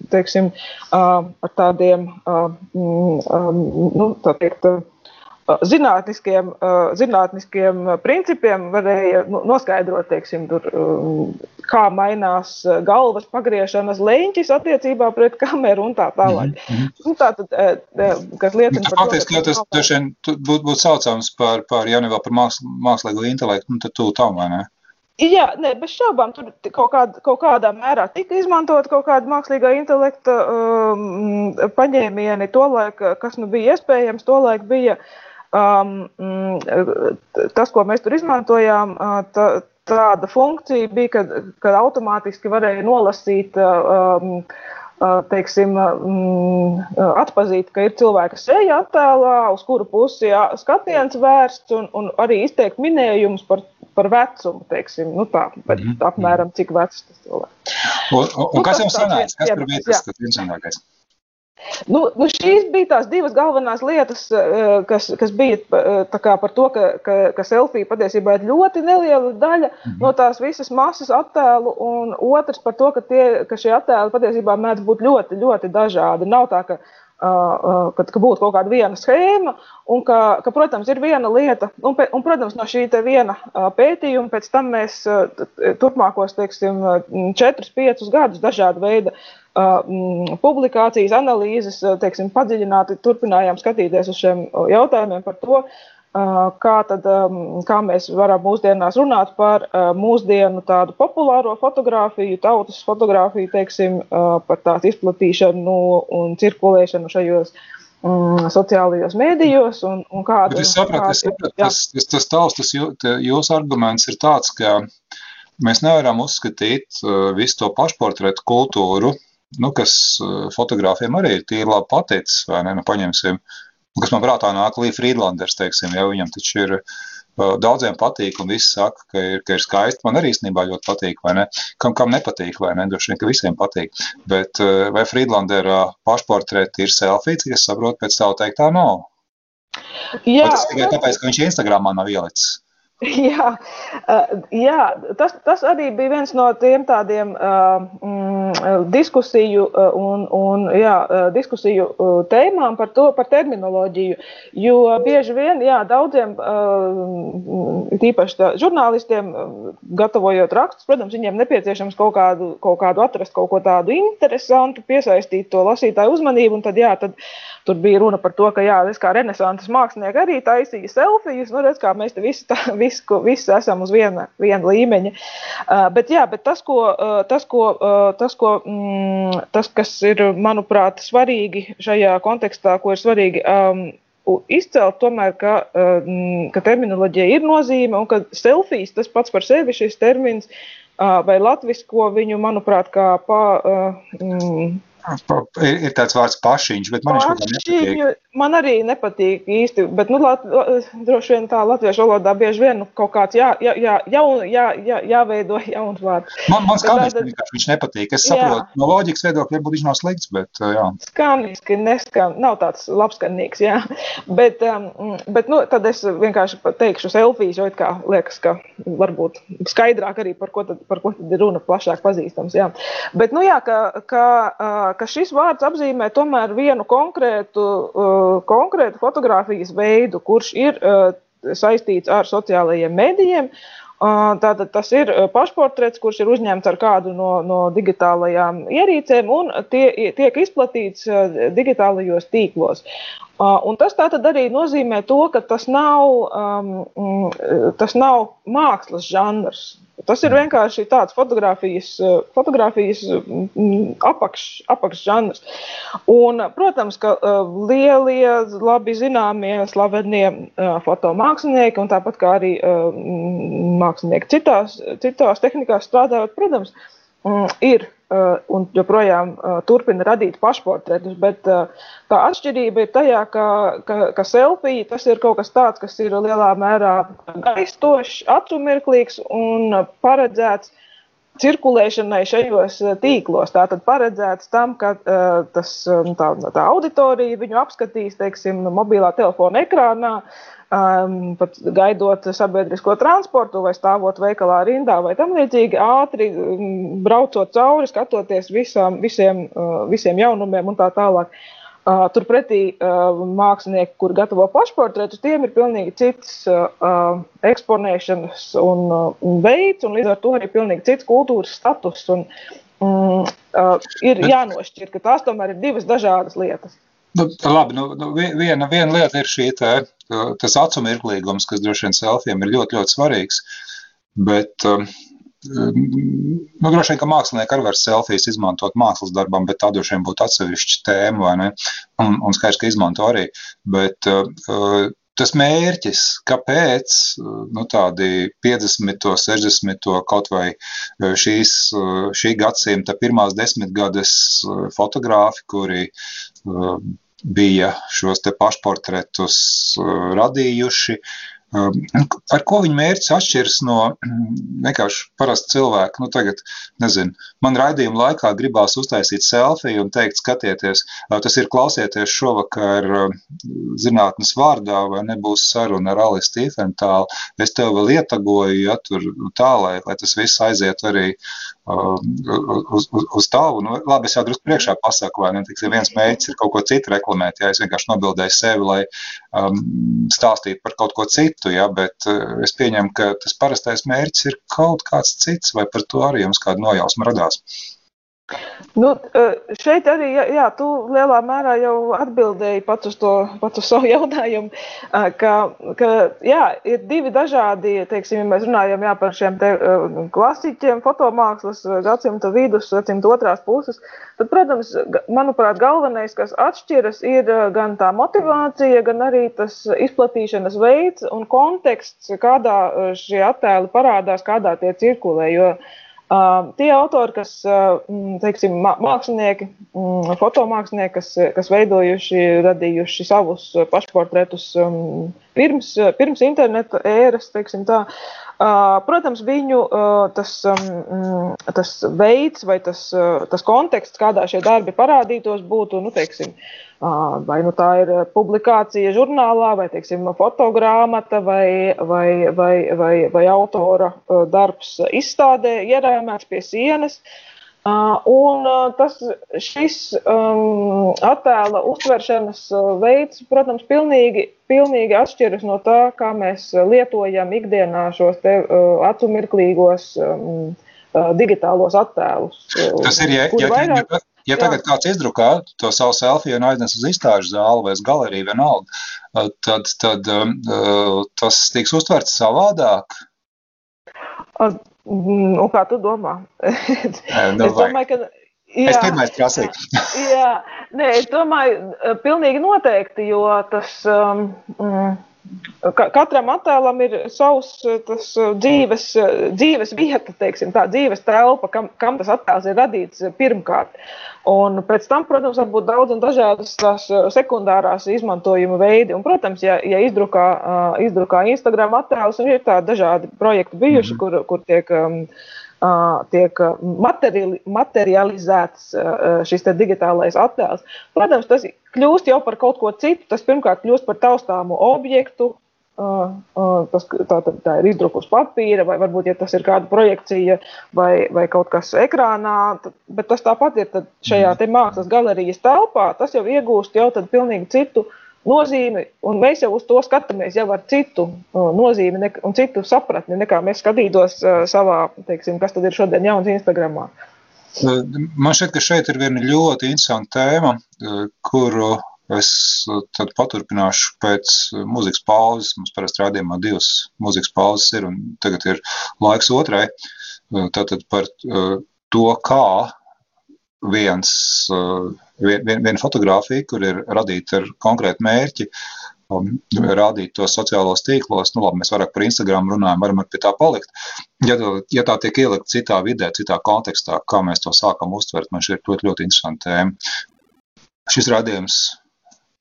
teiksim, uh, ar tādiem, uh, um, nu, tā teikt, uh, zinātniskiem, zinātniskiem principiem varēja nu, noskaidrot, teiksim, tur, kā mainās galvas pagriešanas leņķis attiecībā pret kameru un tā tālāk. Mm -hmm. nu, tā tad, kas liecina par to, ka tas droši vien būtu būt saucams par, par ja nevēl par māks, mākslīgo intelektu, nu tad tu tam vai ne? Jā, nē, bez šaubām tur kaut, kād, kaut kādā mērā tika izmantot kaut kāda mākslīgā intelekta um, paņēmieni, tolaik, kas nu bija iespējams, tolaik bija uh, Um, mm, tas, ko mēs tur izmantojām, uh, tā, tāda funkcija bija, kad, kad automātiski varēja nolasīt, uh, um, uh, teiksim, um, atpazīt, ka ir cilvēka seja attēlā, uz kuru pusi skatiens vērsts, un, un arī izteikt minējumus par, par vecumu, teiksim, nu tā, bet mm -hmm. apmēram cik vecs tas cilvēks. Un, un, un nu, kas jums sanāca? Kas tur bija tas, tas interesantākais? Nu, nu šīs bija tās divas galvenās lietas, eh, kas, kas bija eh, par to, ka, ka, ka selfija patiesībā ir ļoti neliela daļa -hmm. no tās visas masas attēlu, un otrs par to, ka, tie, ka šie attēli patiesībā mēdz būt ļoti, ļoti dažādi. Nav tā, ka ka, ka būtu kaut kāda viena schēma, un ka, ka protams, ir viena lieta, un, un protams, no šī viena pētījuma pēc tam mēs turpmākos, teiksim, 4-5 gadus dažādu veidu publikācijas, analīzes, teiksim, padziļināti turpinājām skatīties uz šiem jautājumiem par to, kā, tad, kā mēs varam mūsdienās runāt par mūsdienu tādu populāro fotografiju, tautas fotografiju, teiksim, par tās izplatīšanu un cirkulēšanu šajos mm, sociālajos mēdījos. Un, un kāda, es sapratu, kāda, es sapratu tas, tas, tas tavs, tas jū, jūsu arguments ir tāds, ka mēs nevaram uzskatīt visu to pašportretu kultūru, nu, kas fotogrāfiem arī ir tīri labi paticis, vai ne, nu, paņemsim, uh, kas man prātā nāk Līja Friedlanders, teiksim, ja viņam taču ir uh, daudziem patīk, un visi saka, ka ir, ka ir skaisti. Man arī īstenībā ļoti patīk, vai ne? Kam, kam nepatīk, vai ne? Droši vien, ka visiem patīk. Bet uh, vai Friedlandera pašportreti ir selfija, cik es saprotu, pēc tā teiktā nav? Jā, tas tikai tāpēc, ka viņš Instagramā nav ielicis. Jā, jā tas, tas arī bija viens no tiem tādiem uh, mm, diskusiju, un, un, jā, diskusiju tēmām par to, par terminoloģiju. Jo bieži vien, jā, daudziem, tīpaši tā, žurnālistiem, gatavojot rakstus, protams, viņiem nepieciešams kaut kādu, kaut kādu atrast, kaut ko tādu interesantu, piesaistīt to lasītāju uzmanību, tad, jā, tad, Tur bija runa par to, ka jā, es kā renesanses mākslinieks arī taisīju selfijas. Nu, redz, kā mēs te visi, tā, visi, visi esam uz viena, viena līmeņa. Uh, bet, jā, bet tas, ko, uh, tas, ko, uh, tas, ko, mm, tas, kas ir, manuprāt, svarīgi šajā kontekstā, ko ir svarīgi um, izcelt, tomēr, ka, um, ka terminoloģija ir nozīme un ka selfijas tas pats par sevi šis termins vai latvisko viņu, manuprāt, kā pa. Ir, ir tāds vārds pašiņš, bet man viņš nepatīk. Man arī nepatīk īsti, bet nu, lat, droši vien tā latviešu valodā bieži vien nu, kaut kāds jā, jā, jā, jaun, jā, jā, jāveido jauns vārds. Man, man skaniski tad... vienkārši viņš nepatīk. Es saprotu, jā. no loģikas viedokļa, varbūt viņš nav slikts, bet jā. Skaniski neskan, nav tāds labskanīgs, jā. Bet, um, bet nu, tad es vienkārši teikšu selfijas, jo it kā liekas, ka varbūt skaidrāk arī par ko tad, par ko tad ir runa plašāk pazīstams, jā. Bet, nu jā, ka, ka ka šis vārds apzīmē tomēr vienu konkrētu, uh, konkrētu fotografijas veidu, kurš ir uh, saistīts ar sociālajiem medijiem. Uh, tātad tas ir pašportrets, kurš ir uzņemts ar kādu no, no digitālajām ierīcēm un tie, tiek izplatīts digitālajos tīklos. Un tas arī nozīmē to, ka tas nav, um, tas nav mākslas žanrs. Tas ir vienkārši tāds fotografijas, fotografijas mm, apakš, apakšžanrs. Un, protams, ka uh, lielie, labi zināmie, slavenie uh, fotomākslinieki, un tāpat kā arī uh, mākslinieki citās, citās tehnikās strādājot, protams, um, ir Uh, un joprojām uh, turpina radīt pašportretus. Bet uh, tā atšķirība ir tajā, ka, ka, ka selfija tas ir kaut kas tāds, kas ir lielā mērā gaistošs, acumirklīgs un paredzēts cirkulēšanai šajos tīklos. Tātad paredzēts tam, ka tas, um, tā, tā auditorija viņu apskatīs, teiksim, mobilā telefona ekrānā, um, pat gaidot sabiedrisko transportu vai stāvot veikalā rindā vai tam līdzīgi, ātri um, braucot cauri, skatoties visām, visiem, uh, visiem jaunumiem un tā tālāk. Uh, Turpretī uh, mākslinieki, kur gatavo pašportretus, tiem ir pilnīgi cits uh, eksponēšanas un, uh, veids, un līdz ar to arī pilnīgi cits kultūras status. Un, um, uh, ir jānošķir, ka tās tomēr ir divas dažādas lietas. Nu, labi, nu, nu, viena, viena lieta ir šī tā, tas acu mirklīgums, kas droši vien selfiem ir ļoti, ļoti svarīgs. Bet, um, nu, droši vien, ka mākslinieki arī var selfijas izmantot mākslas darbam, bet tā droši vien būtu atsevišķa tēma, vai ne? Un, un skaidrs, ka izmanto arī. Bet uh, tas mērķis, kāpēc nu, tādi 50, 60, kaut vai šīs, šī gadsimta pirmās desmitgades fotogrāfi, kuri bija šos pašportretus uh, radījuši. Um, ar ko viņa mērķis atšķiras no vienkārši parasta cilvēka? Nu, tagad, nezinu, man raidījuma laikā gribās uztaisīt selfiju un teikt, skatieties, uh, tas ir klausieties šovakar uh, zinātnes vārdā, vai nebūs saruna ar Alisu Tīfentālu. Es tev vēl ietagoju, ja tur tā, lai, lai tas viss aiziet arī uz, uz, uz tavu. Nu, labi, es jau drusku priekšā pasaku, vai ne? Tiksim, viens mērķis ir kaut ko citu reklamēt, ja es vienkārši nobildēju sevi, lai um, stāstītu par kaut ko citu, ja, bet uh, es pieņemu, ka tas parastais mērķis ir kaut kāds cits, vai par to arī jums kāda nojausma radās. Nu, eh, šeit arī, jā, tu lielā mērā jau atbildēji pats uz to, pats uz savu jautājumu, ka, ka jā, ir divi dažādi, teiksim, ja mēs runājam jā, par šiem te eh, klasiķiem, fotomākslas gadsimta vidus, gadsimta otrās puses, tad, protams, manuprāt, galvenais, kas atšķiras, ir gan tā motivācija, gan arī tas izplatīšanas veids un konteksts, kādā šie attēli parādās, kādā tie cirkulē, jo Uh, tie autori, kas, teiksim, mākslinieki, fotomākslinieki, kas, kas veidojuši, radījuši savus pašportretus pirms, pirms interneta ēras, teiksim tā, Protams, viņu tas, tas veids vai tas, tas konteksts, kādā šie darbi parādītos, būtu, nu, teiksim, vai nu tā ir publikācija žurnālā, vai, teiksim, fotogrāmata, vai, vai, vai, vai, vai autora darbs izstādē, ierēmēts pie sienas. Un tas, šis um, attēla uztveršanas veids, protams, pilnīgi, pilnīgi atšķiras no tā, kā mēs lietojam ikdienā šos te uh, acumirklīgos um, digitālos attēlus. Tas ir, ja, ja, vairāk, ja, ja tagad jā. kāds izdrukā to savu selfiju un aiznes uz izstāžu zāli vai galeriju vienalga, tad, tad um, tas tiks uztverts savādāk. Un kā tu domā? nu, es domāju, ka. Jā, es pirmais prasīju. jā, nē, es domāju, pilnīgi noteikti, jo tas. Um, mm, Katram attēlam ir savs tas, dzīves, dzīves vieta, teiksim, tā dzīves telpa, kam, kam tas attēls ir radīts pirmkārt. Un pēc tam, protams, var būt daudz un dažādas tās sekundārās izmantojuma veidi. Un, protams, ja, ja izdrukā, izdrukā Instagram attēlus, un ir tādi dažādi projekti bijuši, mm -hmm. kur, kur tiek. Um, tiek materiali, materializēts šis digitālais attēls. Protams, tas kļūst jau par kaut ko citu. Tas pirmkārt kļūst par taustāmu objektu. Tas, tā, tā ir izdruka uz papīra, vai varbūt ja tas ir kāda projekcija vai, vai kaut kas ekrānā. Tad, bet tas tāpat ir šajā mākslas galerijas telpā. Tas jau iegūst jau pilnīgi citu uh, nozīmi, un mēs jau uz to skatāmies jau ar citu uh, nozīmi un citu sapratni, nekā mēs skatītos uh, savā, teiksim, kas tad ir šodien jauns Instagramā. Man šķiet, ka šeit ir viena ļoti interesanta tēma, kuru es tad paturpināšu pēc muzikas pauzes. Mums parasti rādījumā divas muzikas pauzes ir, un tagad ir laiks otrai. Tātad par to, kā viens, uh, vien, viena fotografija, kur ir radīta ar konkrētu mērķi, um, rādīt to sociālos tīklos. Nu, labi, mēs vairāk par Instagram runājam, varam pie tā palikt. Ja, ja tā tiek ielikt citā vidē, citā kontekstā, kā mēs to sākam uztvert, man šī ir ļoti, ļoti interesanta tēma. Šis rādījums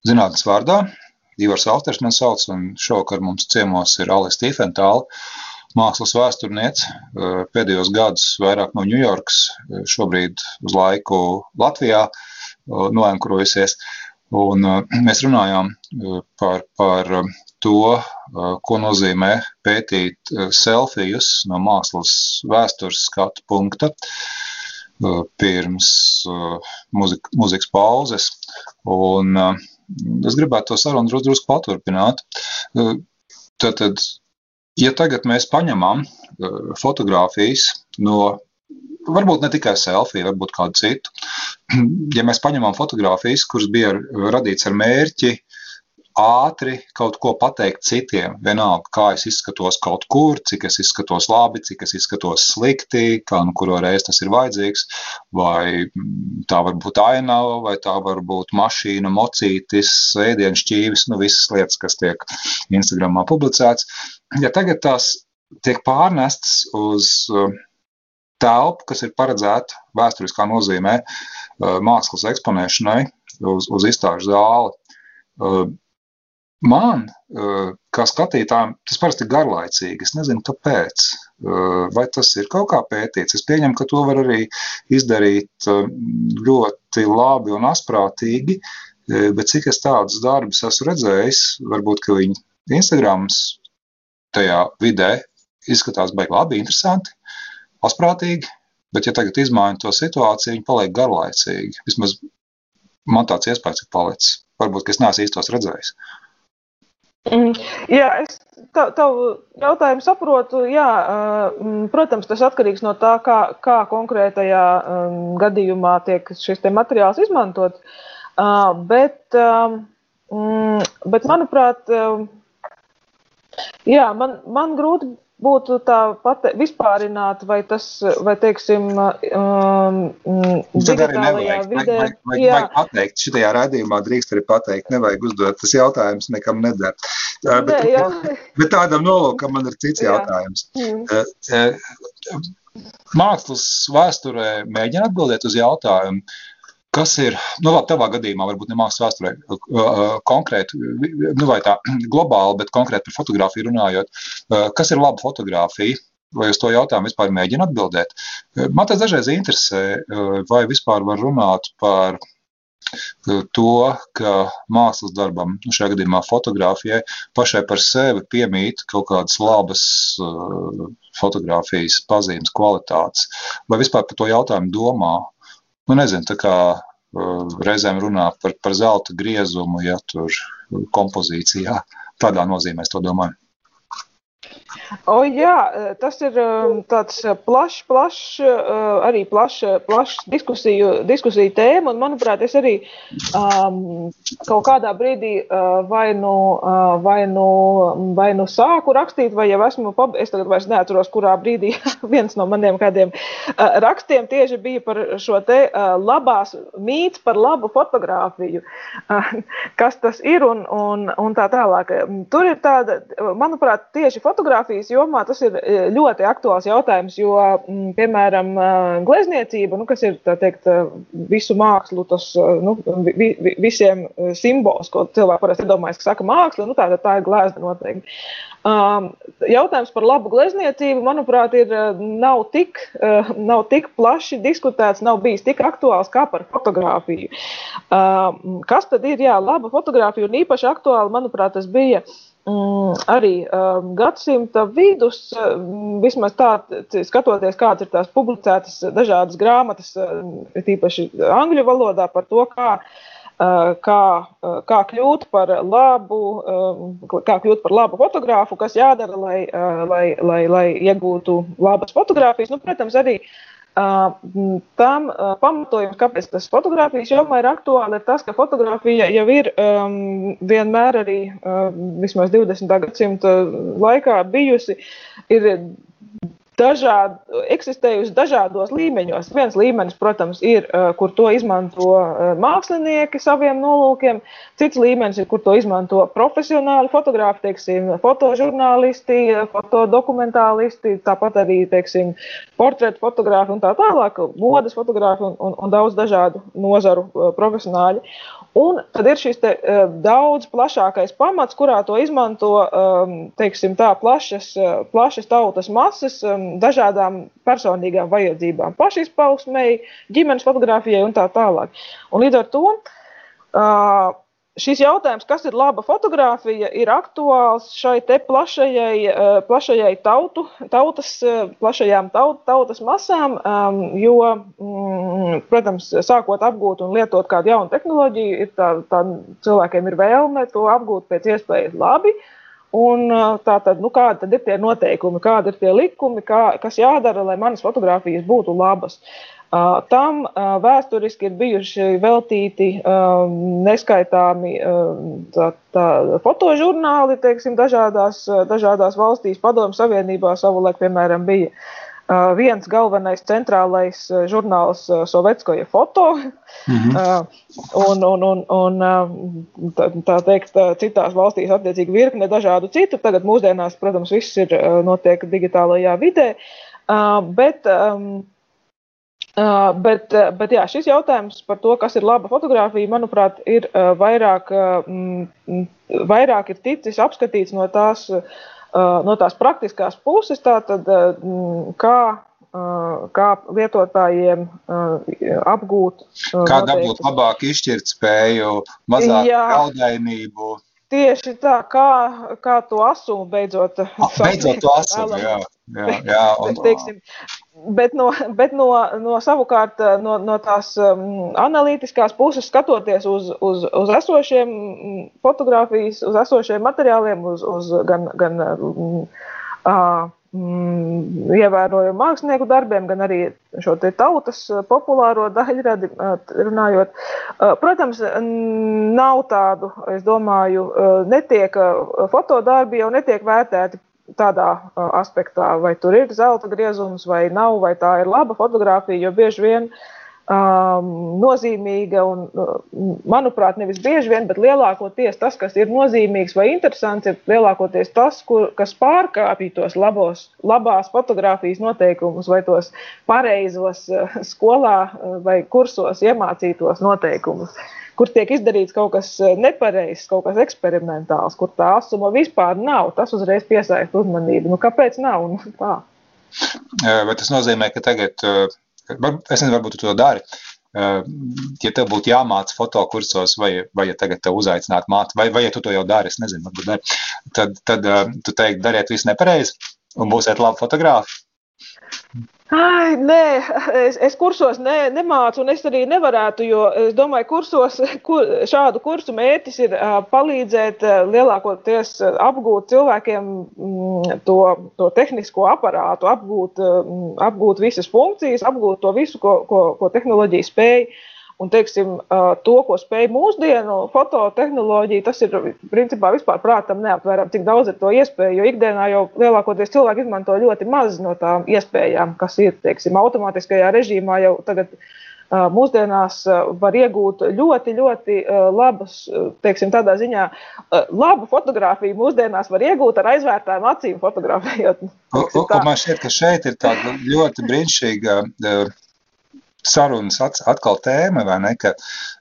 zinātnes vārdā, Ivars Alters man sauc, un šovakar mums ciemos ir Alis Tīfentāla mākslas vēsturniece, eh, pēdējos gadus vairāk no Ņujorkas, eh, šobrīd uz laiku Latvijā eh, noenkurojusies. Un mēs runājām par, par to, ko nozīmē pētīt selfijus no mākslas vēstures skatu punkta pirms muzikas pauzes. Un es gribētu to sarunu drusku paturpināt. Tātad ja tagad mēs paņemam fotogrāfijas no, varbūt ne tikai selfiju, varbūt kādu citu, ja mēs paņemam fotogrāfijas, kuras bija radītas ar mērķi ātri kaut ko pateikt citiem. Vienalga, kā es izskatos kaut kur, cik es izskatos labi, cik es izskatos slikti, kā nu kuru reizi tas ir vajadzīgs, vai tā var būt ainava, vai tā var būt mašīna, mocītis, ēdienas šķīvis, nu visas lietas, kas tiek Instagramā publicēts ja tagad tās tiek pārnestas uz uh, telpu, kas ir paredzēta vēsturiskā nozīmē uh, mākslas eksponēšanai, uz, uz izstāžu zāli. Uh, man, kā skatītājam, tas parasti ir garlaicīgi. Es nezinu, kāpēc. Vai tas ir kaut kā pētīts? Es pieņemu, ka to var arī izdarīt ļoti labi un asprātīgi, bet cik es tādus darbus esmu redzējis, varbūt, viņi Instagrams tajā vidē izskatās baigi labi, interesanti, asprātīgi, bet ja tagad izmaiņu to situāciju, viņi paliek garlaicīgi. Vismaz man tāds iespējas ir palicis. Varbūt, ka es neesmu īstos redzējis. Mm, jā, es tavu jautājumu saprotu. Jā, mm, protams, tas atkarīgs no tā, kā, kā konkrētajā um, gadījumā tiek šis materiāls izmantots. Uh, bet, um, bet, manuprāt, um, Jā, man, man grūti būtu tā pate, vispārināt, vai tas, vai teiksim, um, digitālajā vidē. Vajag, vajag, vajag pateikt, šitajā raidījumā drīkst arī pateikt, nevajag uzdot, tas jautājums nekam neder. Uh, bet, Nē, jā. bet tādam nolūkam man ir cits jā. jautājums. Mm. Mākslas vēsturē mēģina atbildēt uz jautājumu, kas ir, nu, labi, tavā gadījumā, varbūt ne mākslas vēsturē konkrēti, nu, vai tā globāli, bet konkrēti par fotografiju runājot, kas ir laba fotografija? Vai uz to jautājumu vispār mēģina atbildēt? Man tas dažreiz interesē, vai vispār var runāt par to, ka mākslas darbam, nu šajā gadījumā fotografijai, pašai par sevi piemīt kaut kādas labas uh, fotografijas pazīmes, kvalitātes, vai vispār par to jautājumu domā. Nu, nezinu, tā kā uh, reizēm runā par, par zelta griezumu, ja tur kompozīcijā, tādā nozīmē es to domāju. O, jā, eh, tas ir um, tāds eh, plašs, plašs, eh, arī plašs, plašs diskusiju, diskusiju tēma. Un, manuprāt, es arī um, kaut kādā brīdī uh, vai, nu, uh, vai, nu, vai nu sāku rakstīt, vai jau esmu, es tagad vairs neatceros, kurā brīdī viens no maniem kādiem uh, rakstiem tieši bija par šo te uh, labās mīts par labu fotografiju. Uh, kas tas ir un, un, un tā tālāk. Tur ir tāda, manuprāt, tieši fotografija fotografijas jomā tas ir e, ļoti aktuāls jautājums, jo, m, piemēram, e, glezniecība, nu, kas ir teikt, e, visu mākslu, tas nu, vi, vi, visiem simbols, ko cilvēki parasti iedomājas, ka saka māksla, nu, tā, tā ir glezna noteikti. Um, jautājums par labu glezniecību, manuprāt, ir, nav, tik, uh, nav tik plaši diskutēts, nav bijis tik aktuāls kā par fotografiju. Um, kas tad ir jā, laba fotografija? Un īpaši aktuāli, manuprāt, tas bija uh, Mm, arī um, gadsimta vidus, um, vismaz tā, skatoties, kādas ir tās publicētas dažādas grāmatas, um, tīpaši angļu valodā, par to, kā, uh, kā, uh, kā kļūt par labu, um, kā kļūt par labu fotografu, kas jādara, lai, uh, lai, lai, lai iegūtu labas fotogrāfijas. Nu, protams, arī Tam pamatojums, kāpēc tas fotografijas jomā ir aktuāli, ir tas, ka fotografija jau ir um, vienmēr arī um, vismaz 20. gadsimta laikā bijusi. Ir dažād, eksistējusi dažādos līmeņos. Viens līmenis, protams, ir, uh, kur to izmanto uh, mākslinieki saviem nolūkiem, cits līmenis ir, kur to izmanto profesionāli fotografi, teiksim, fotožurnālisti, fotodokumentālisti, tāpat arī, teiksim, portretu fotografi un tā tālāk, modes fotografi un, un, un daudz dažādu nozaru uh, profesionāļi. Un tad ir šis te, uh, daudz plašākais pamats, kurā to izmanto um, teiksim, tā, plašas, uh, plašas tautas masas dažādām personīgām vajadzībām, pašizpausmei, ģimenes fotografijai un tā tālāk. Un līdz ar to šis jautājums, kas ir laba fotografija, ir aktuāls šai plašajai, plašajai tautu, tautas, plašajām taut, tautas masām, um, jo, mm, protams, sākot apgūt un lietot kādu jaunu tehnoloģiju, ir tā, tā cilvēkiem ir vēlme to apgūt pēc iespējas labi. Un tā tad, nu, kādi tad ir tie noteikumi, kādi ir tie likumi, kā, kas jādara, lai manas fotogrāfijas būtu labas. Uh, tam vēsturiski ir bijuši veltīti neskaitāmi tā, tā, fotožurnāli, teiksim, dažādās, dažādās valstīs. Padomu Savienībā savulaik, piemēram, bija viens galvenais centrālais žurnāls Sovetskoja foto. Mhm. un, un, un, un tā, tā teikt, citās valstīs attiecīgi virkne dažādu citu. Tagad mūsdienās, protams, viss ir notiek digitālajā vidē. Bet, Uh, bet, bet jā, šis jautājums par to, kas ir laba fotografija, manuprāt, ir uh, vairāk, uh, vairāk ir ticis apskatīts no tās, no tās praktiskās puses, tātad kā, kā lietotājiem apgūt. Kā dabūt labāku izšķirtspēju, mazāk kaudainību. Tieši tā, kā, kā to asumu beidzot. Beidzot to asumu, jā. jā, jā un, teiksim, Bet, no, bet no, no savukārt no, no tās um, analītiskās puses skatoties uz, uz, uz esošiem mm, fotografijas, uz esošiem materiāliem, uz, uz gan, gan um, uh, mm, ievērojumu mākslinieku darbiem, gan arī šo tautas populāro daļradi runājot. Protams, nav tādu, es domāju, netiek fotodarbi jau netiek vērtēti tādā aspektā, vai tur ir zelta griezums vai nav, vai tā ir laba fotografija, jo bieži vien um, nozīmīga un, manuprāt, nevis bieži vien, bet lielākoties tas, kas ir nozīmīgs vai interesants, ir lielākoties tas, kur, kas pārkāpj tos labos, labās fotografijas noteikumus vai tos pareizos skolā vai kursos iemācītos noteikumus. Kur tiek izdarīts kaut kas nepareizs, kaut kas eksperimentāls, kur tā asuma vispār nav. Tas uzreiz piesaista uzmanību. Nu, kāpēc nav? Nu, tā. Vai tas nozīmē, ka tagad Es nezinu, varbūt tu to dari. Ja tev būtu jāmāca fotokursos, vai, vai ja tagad te uzaicinātu mācīt, vai, vai ja tu to jau dari, es nezinu, varbūt dari, tad, tad tu teiktu, dariet visu nepareizi un būsiet labi fotografi. Ai, nē, es, es kursos ne, nemācu, un es arī nevarētu, jo es domāju, kursos kur, šādu kursu mērķis ir uh, palīdzēt uh, lielākoties uh, apgūt cilvēkiem mm, to, to tehnisko aparātu, apgūt, uh, apgūt visas funkcijas, apgūt to visu, ko, ko, ko tehnoloģija spēj. Uh, Un, teiksim, to, ko spēj mūsdienu fototehnoloģija, tas ir principā vispār prātam neaptverami, cik daudz ir to iespēju. Jo ikdienā jau lielākoties cilvēki izmanto ļoti maz no tām iespējām, kas ir teiksim, automātiskajā režīmā jau tagad. Mūsdienās var iegūt ļoti, ļoti labas, teiksim, tādā ziņā, labu fotografiju. Mūsdienās var iegūt ar aizvērtām acīm fotografējot. Man šķiet, ka šeit ir tāda ļoti brīnišķīga sarunas atkal tēma, vai ne? Ka,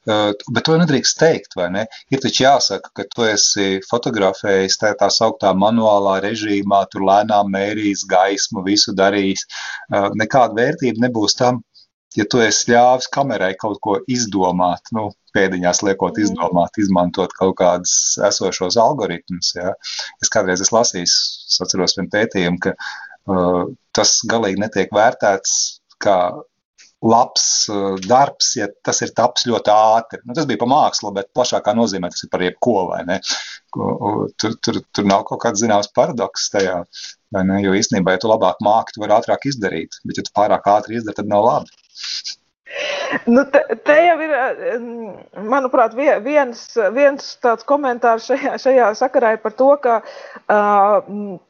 bet to nedrīkst teikt, vai ne? Ir taču jāsaka, ka tu esi fotografējis tā, tā sauktā manuālā režīmā, tur lēnām mērījis gaismu, visu darījis. Nekāda vērtība nebūs tam, ja tu esi ļāvis kamerai kaut ko izdomāt, nu, pēdiņās liekot mm. izdomāt, izmantot kaut kādus esošos algoritmus. Ja. Es kādreiz esmu lasījis, atceros vienu pētījumu, ka uh, tas galīgi netiek vērtēts kā labs uh, darbs, ja tas ir taps ļoti ātri. Nu, tas bija pa mākslu, bet plašākā nozīmē tas ir par jebko? Tur, tur, tur nav kaut kāds zināms paradoks tajā? Jo īstenībā, ja tu labāk māki, tu vari ātrāk izdarīt, bet ja tu pārāk ātri izdari, tad nav labi. Nu, te, te jau ir, manuprāt, viens, viens tāds komentārs šajā, šajā sakarā par to, ka uh,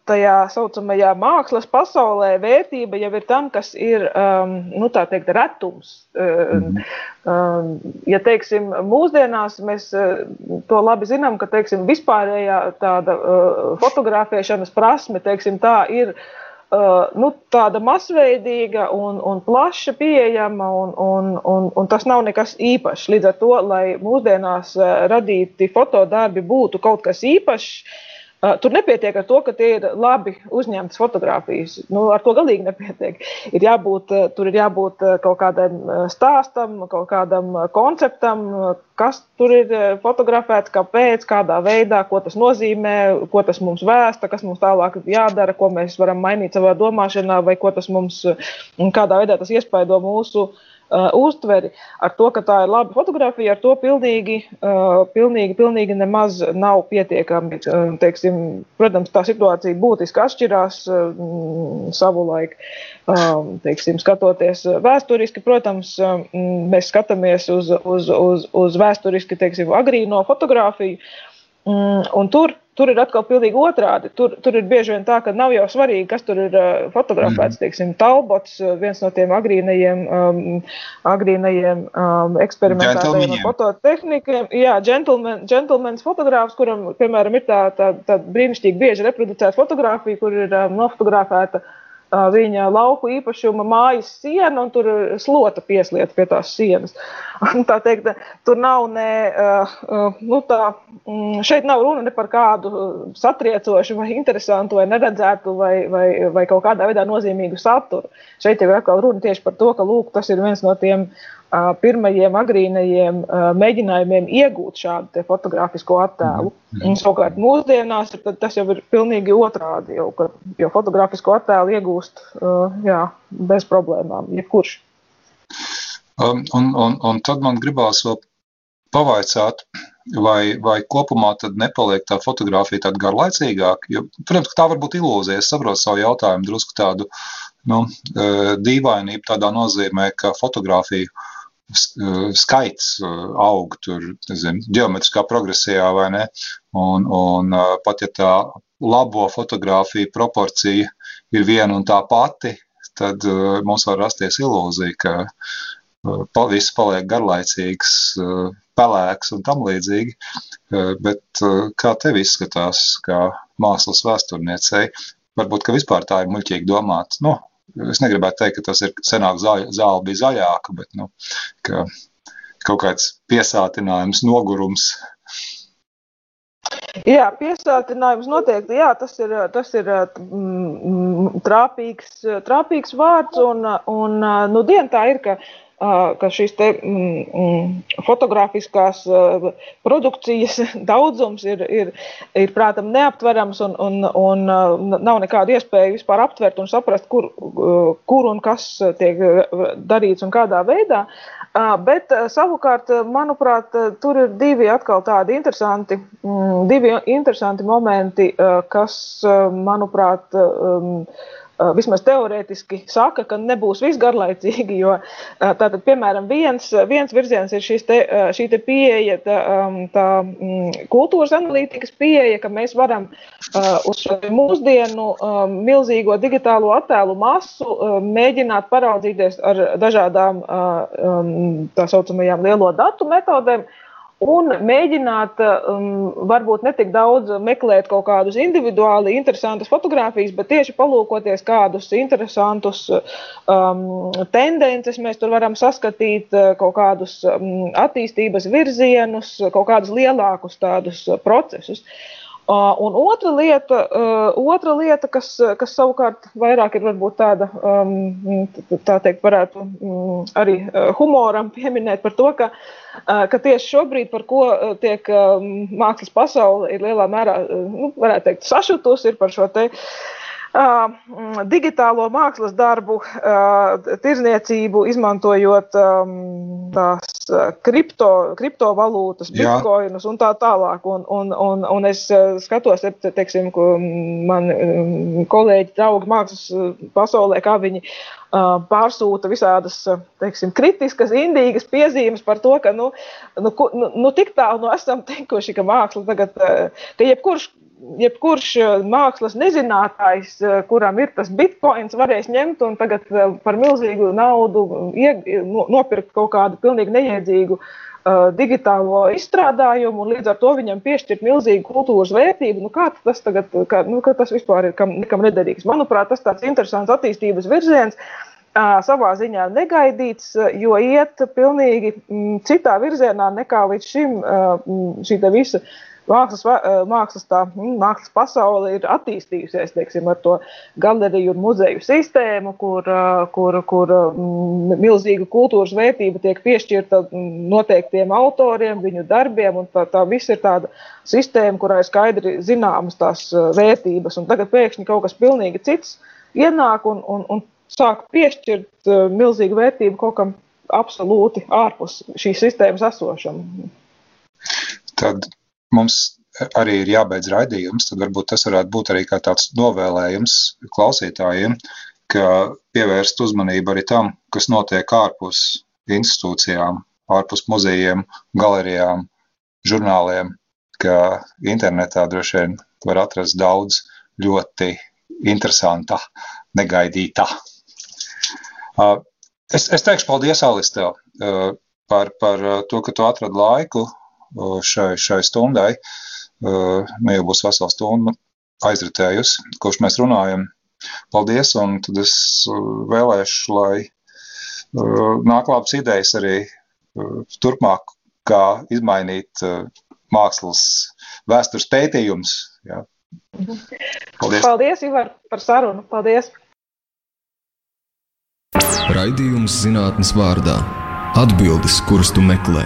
tajā saucamajā mākslas pasaulē vērtība jau ir tam, kas ir, um, nu, tā teikt, retums. Uh, uh, ja, teiksim, mūsdienās mēs to labi zinām, ka, teiksim, vispārējā tāda uh, fotografēšanas prasme, teiksim, tā ir Uh, nu, tāda masveidīga un, un plaša pieejama, un, un, un, un tas nav nekas īpašs. Līdz ar to, lai mūsdienās uh, radīti fotodarbi būtu kaut kas īpašs, Uh, tur nepietiek ar to, ka tie ir labi uzņemtas fotogrāfijas. Nu, ar to galīgi nepietiek. Ir jābūt, uh, tur ir jābūt uh, kaut kādam stāstam, kaut kādam konceptam, kas tur ir fotografēts, kāpēc, kādā veidā, ko tas nozīmē, ko tas mums vēsta, kas mums tālāk jādara, ko mēs varam mainīt savā domāšanā, vai ko tas mums, kādā veidā tas iespaido mūsu uh, uh, uztveri ar to, ka tā ir laba fotografija, ar to pilnīgi, uh, pilnīgi, pilnīgi nemaz nav pietiekami. Uh, teiksim, protams, tā situācija būtiski atšķirās uh, savulaik. Um, teiksim, skatoties vēsturiski, protams, um, mēs skatāmies uz, uz, uz, uz vēsturiski teiksim, agrīno fotografiju. Um, un tur Tur ir atkal pilnīgi otrādi. Tur, tur ir bieži vien tā, ka nav jau svarīgi, kas tur ir uh, fotografēts. Mm. Teiksim, Talbots, viens no tiem agrīnajiem, um, agrīnajiem um, eksperimentētajiem fototehnikiem. Jā, gentleman, gentlemans fotogrāfs, kuram, piemēram, ir tā, tā, tā brīnišķīgi bieži reproducēta fotografija, kur ir um, nofotografēta uh, viņa lauku īpašuma mājas siena, un tur slota pieslieta pie tās sienas. tā teikt, tur nav ne, nu tā, mm, šeit nav runa ne par kādu satriecošu vai interesantu vai neredzētu vai, vai, vai kaut kādā veidā nozīmīgu saturu. Šeit jau ir atkal runa tieši par to, ka lūk, tas ir viens no tiem pirmajiem agrīnajiem mēģinājumiem iegūt šādu fotografisko attēlu. Mm. Un, savukārt mūsdienās tas jau ir pilnīgi otrādi, jau, ka, jo fotografisko attēlu iegūst jā, bez problēmām, jebkurš. Um, un, un, un tad man gribās vēl pavaicāt, vai, vai kopumā tad nepaliek tā fotografija tāda garlaicīgāka. Jo, protams, tā var būt ilūzija. Es saprotu savu jautājumu drusku tādu nu, dīvainību tādā nozīmē, ka fotografija uh, skaits aug tur, nezinu, geometriskā progresijā vai ne. Un, un pat ja tā labo fotografiju proporcija ir viena un tā pati, tad mums var rasties ilūzija, ka viss paliek garlaicīgs, pelēks un tam līdzīgi. Bet kā tev izskatās, kā mākslas vēsturniecei, varbūt, ka vispār tā ir muļķīgi domāt. Nu, es negribētu teikt, ka tas ir senāk zāle, zāle bija zaļāka, bet nu, ka kaut kāds piesātinājums, nogurums. Jā, piesātinājums noteikti, jā, tas ir, tas ir mm, trāpīgs, trāpīgs vārds, un, un nu, dien tā ir, ka, ka šīs te mm, fotografiskās produkcijas daudzums ir, ir, ir prātam neaptverams, un, un, un nav nekāda iespēja vispār aptvert un saprast, kur, kur un kas tiek darīts un kādā veidā. Bet savukārt, manuprāt, tur ir divi atkal tādi interesanti, mm, divi interesanti momenti, kas, manuprāt, vismaz teorētiski saka, ka nebūs viss garlaicīgi. Jo, tātad, piemēram, viens, viens virziens ir te, šī te pieeja, tā, tā mm, kultūras analītikas pieeja, ka mēs varam uz šo mūsdienu milzīgo digitālo attēlu masu mēģināt paraudzīties ar dažādām tā saucamajām lielo datu metodēm un mēģināt, um, varbūt ne tik daudz meklēt kaut kādus individuāli interesantus fotogrāfijas, bet tieši palūkoties kādus interesantus um, tendences, mēs tur varam saskatīt uh, kaut kādus um, attīstības virzienus, kaut kādus lielākus tādus procesus. Uh, Un otra lieta, otra lieta kas, kas savukārt vairāk ir tāda, tā teikt, varētu arī humoram pieminēt par to, ka, ka tieši šobrīd, par ko tiek mākslas pasaule ir lielā mērā, nu, varētu teikt, sašutusi, ir par šo te digitālo mākslas darbu, tirzniecību, izmantojot tās kripto, kriptovalūtas, bitkoinus un tā tālāk. Un, un, un, un es skatos, teiksim, ko man kolēģi, draugi mākslas pasaulē, kā viņi pārsūta visādas teiksim, kritiskas, indīgas piezīmes par to, ka nu, nu, nu, nu, tik tālu nu esam tikuši, ka māksla tagad, ka jebkurš jebkurš eh, mākslas nezinātājs, eh, kuram ir tas bitkoins, varēs ņemt un tagad eh, par milzīgu naudu nopirkt kaut kādu pilnīgi neiedzīgu digitālo izstrādājumu, un līdz ar to viņam piešķirt milzīgu kultūras vērtību. Nu, kā tas tagad, kā, nu, tas vispār ir kam, nekam nederīgs? Manuprāt, tas tāds interesants attīstības virziens. Savā ziņā negaidīts, jo iet pilnīgi mm, citā virzienā nekā līdz šim uh, šī visa uh, mākslas, eh, mākslas, tā, mm, mākslas pasaule ir attīstījusies teiksim, ar to galeriju un muzeju sistēmu, kur, eh, kur, kur mm, milzīga kultūras vērtība tiek piešķirta mm, noteiktiem autoriem, viņu darbiem. Tā, tā viss ir tāda sistēma, kurā ir skaidri zināmas tās eh, vērtības. Un tagad pēkšņi kaut kas pilnīgi cits ienāk un, un, un sāk piešķirt milzīgu vērtību kaut kam absolūti ārpus šīs sistēmas esošam. Tad mums arī ir jābeidz raidījums, tad varbūt tas varētu būt arī kā tāds novēlējums klausītājiem, ka pievērst uzmanību arī tam, kas notiek ārpus institūcijām, ārpus muzejiem, galerijām, žurnāliem, ka internetā droši vien var atrast daudz ļoti interesanta, negaidīta. Es, es teikšu paldies, Alis, tev par, par to, ka tu atradi laiku šai, šai stundai. Nu, jau būs vesela stunda aizritējusi, kurš mēs runājam. Paldies, un tad es vēlēšu, lai nāk labas idejas arī turpmāk, kā izmainīt mākslas vēstures pētījumus. Jā. Paldies. Paldies, Ivar, par sarunu. Paldies! Raidījums zinātnes vārdā - atbildes, kuras tu meklē.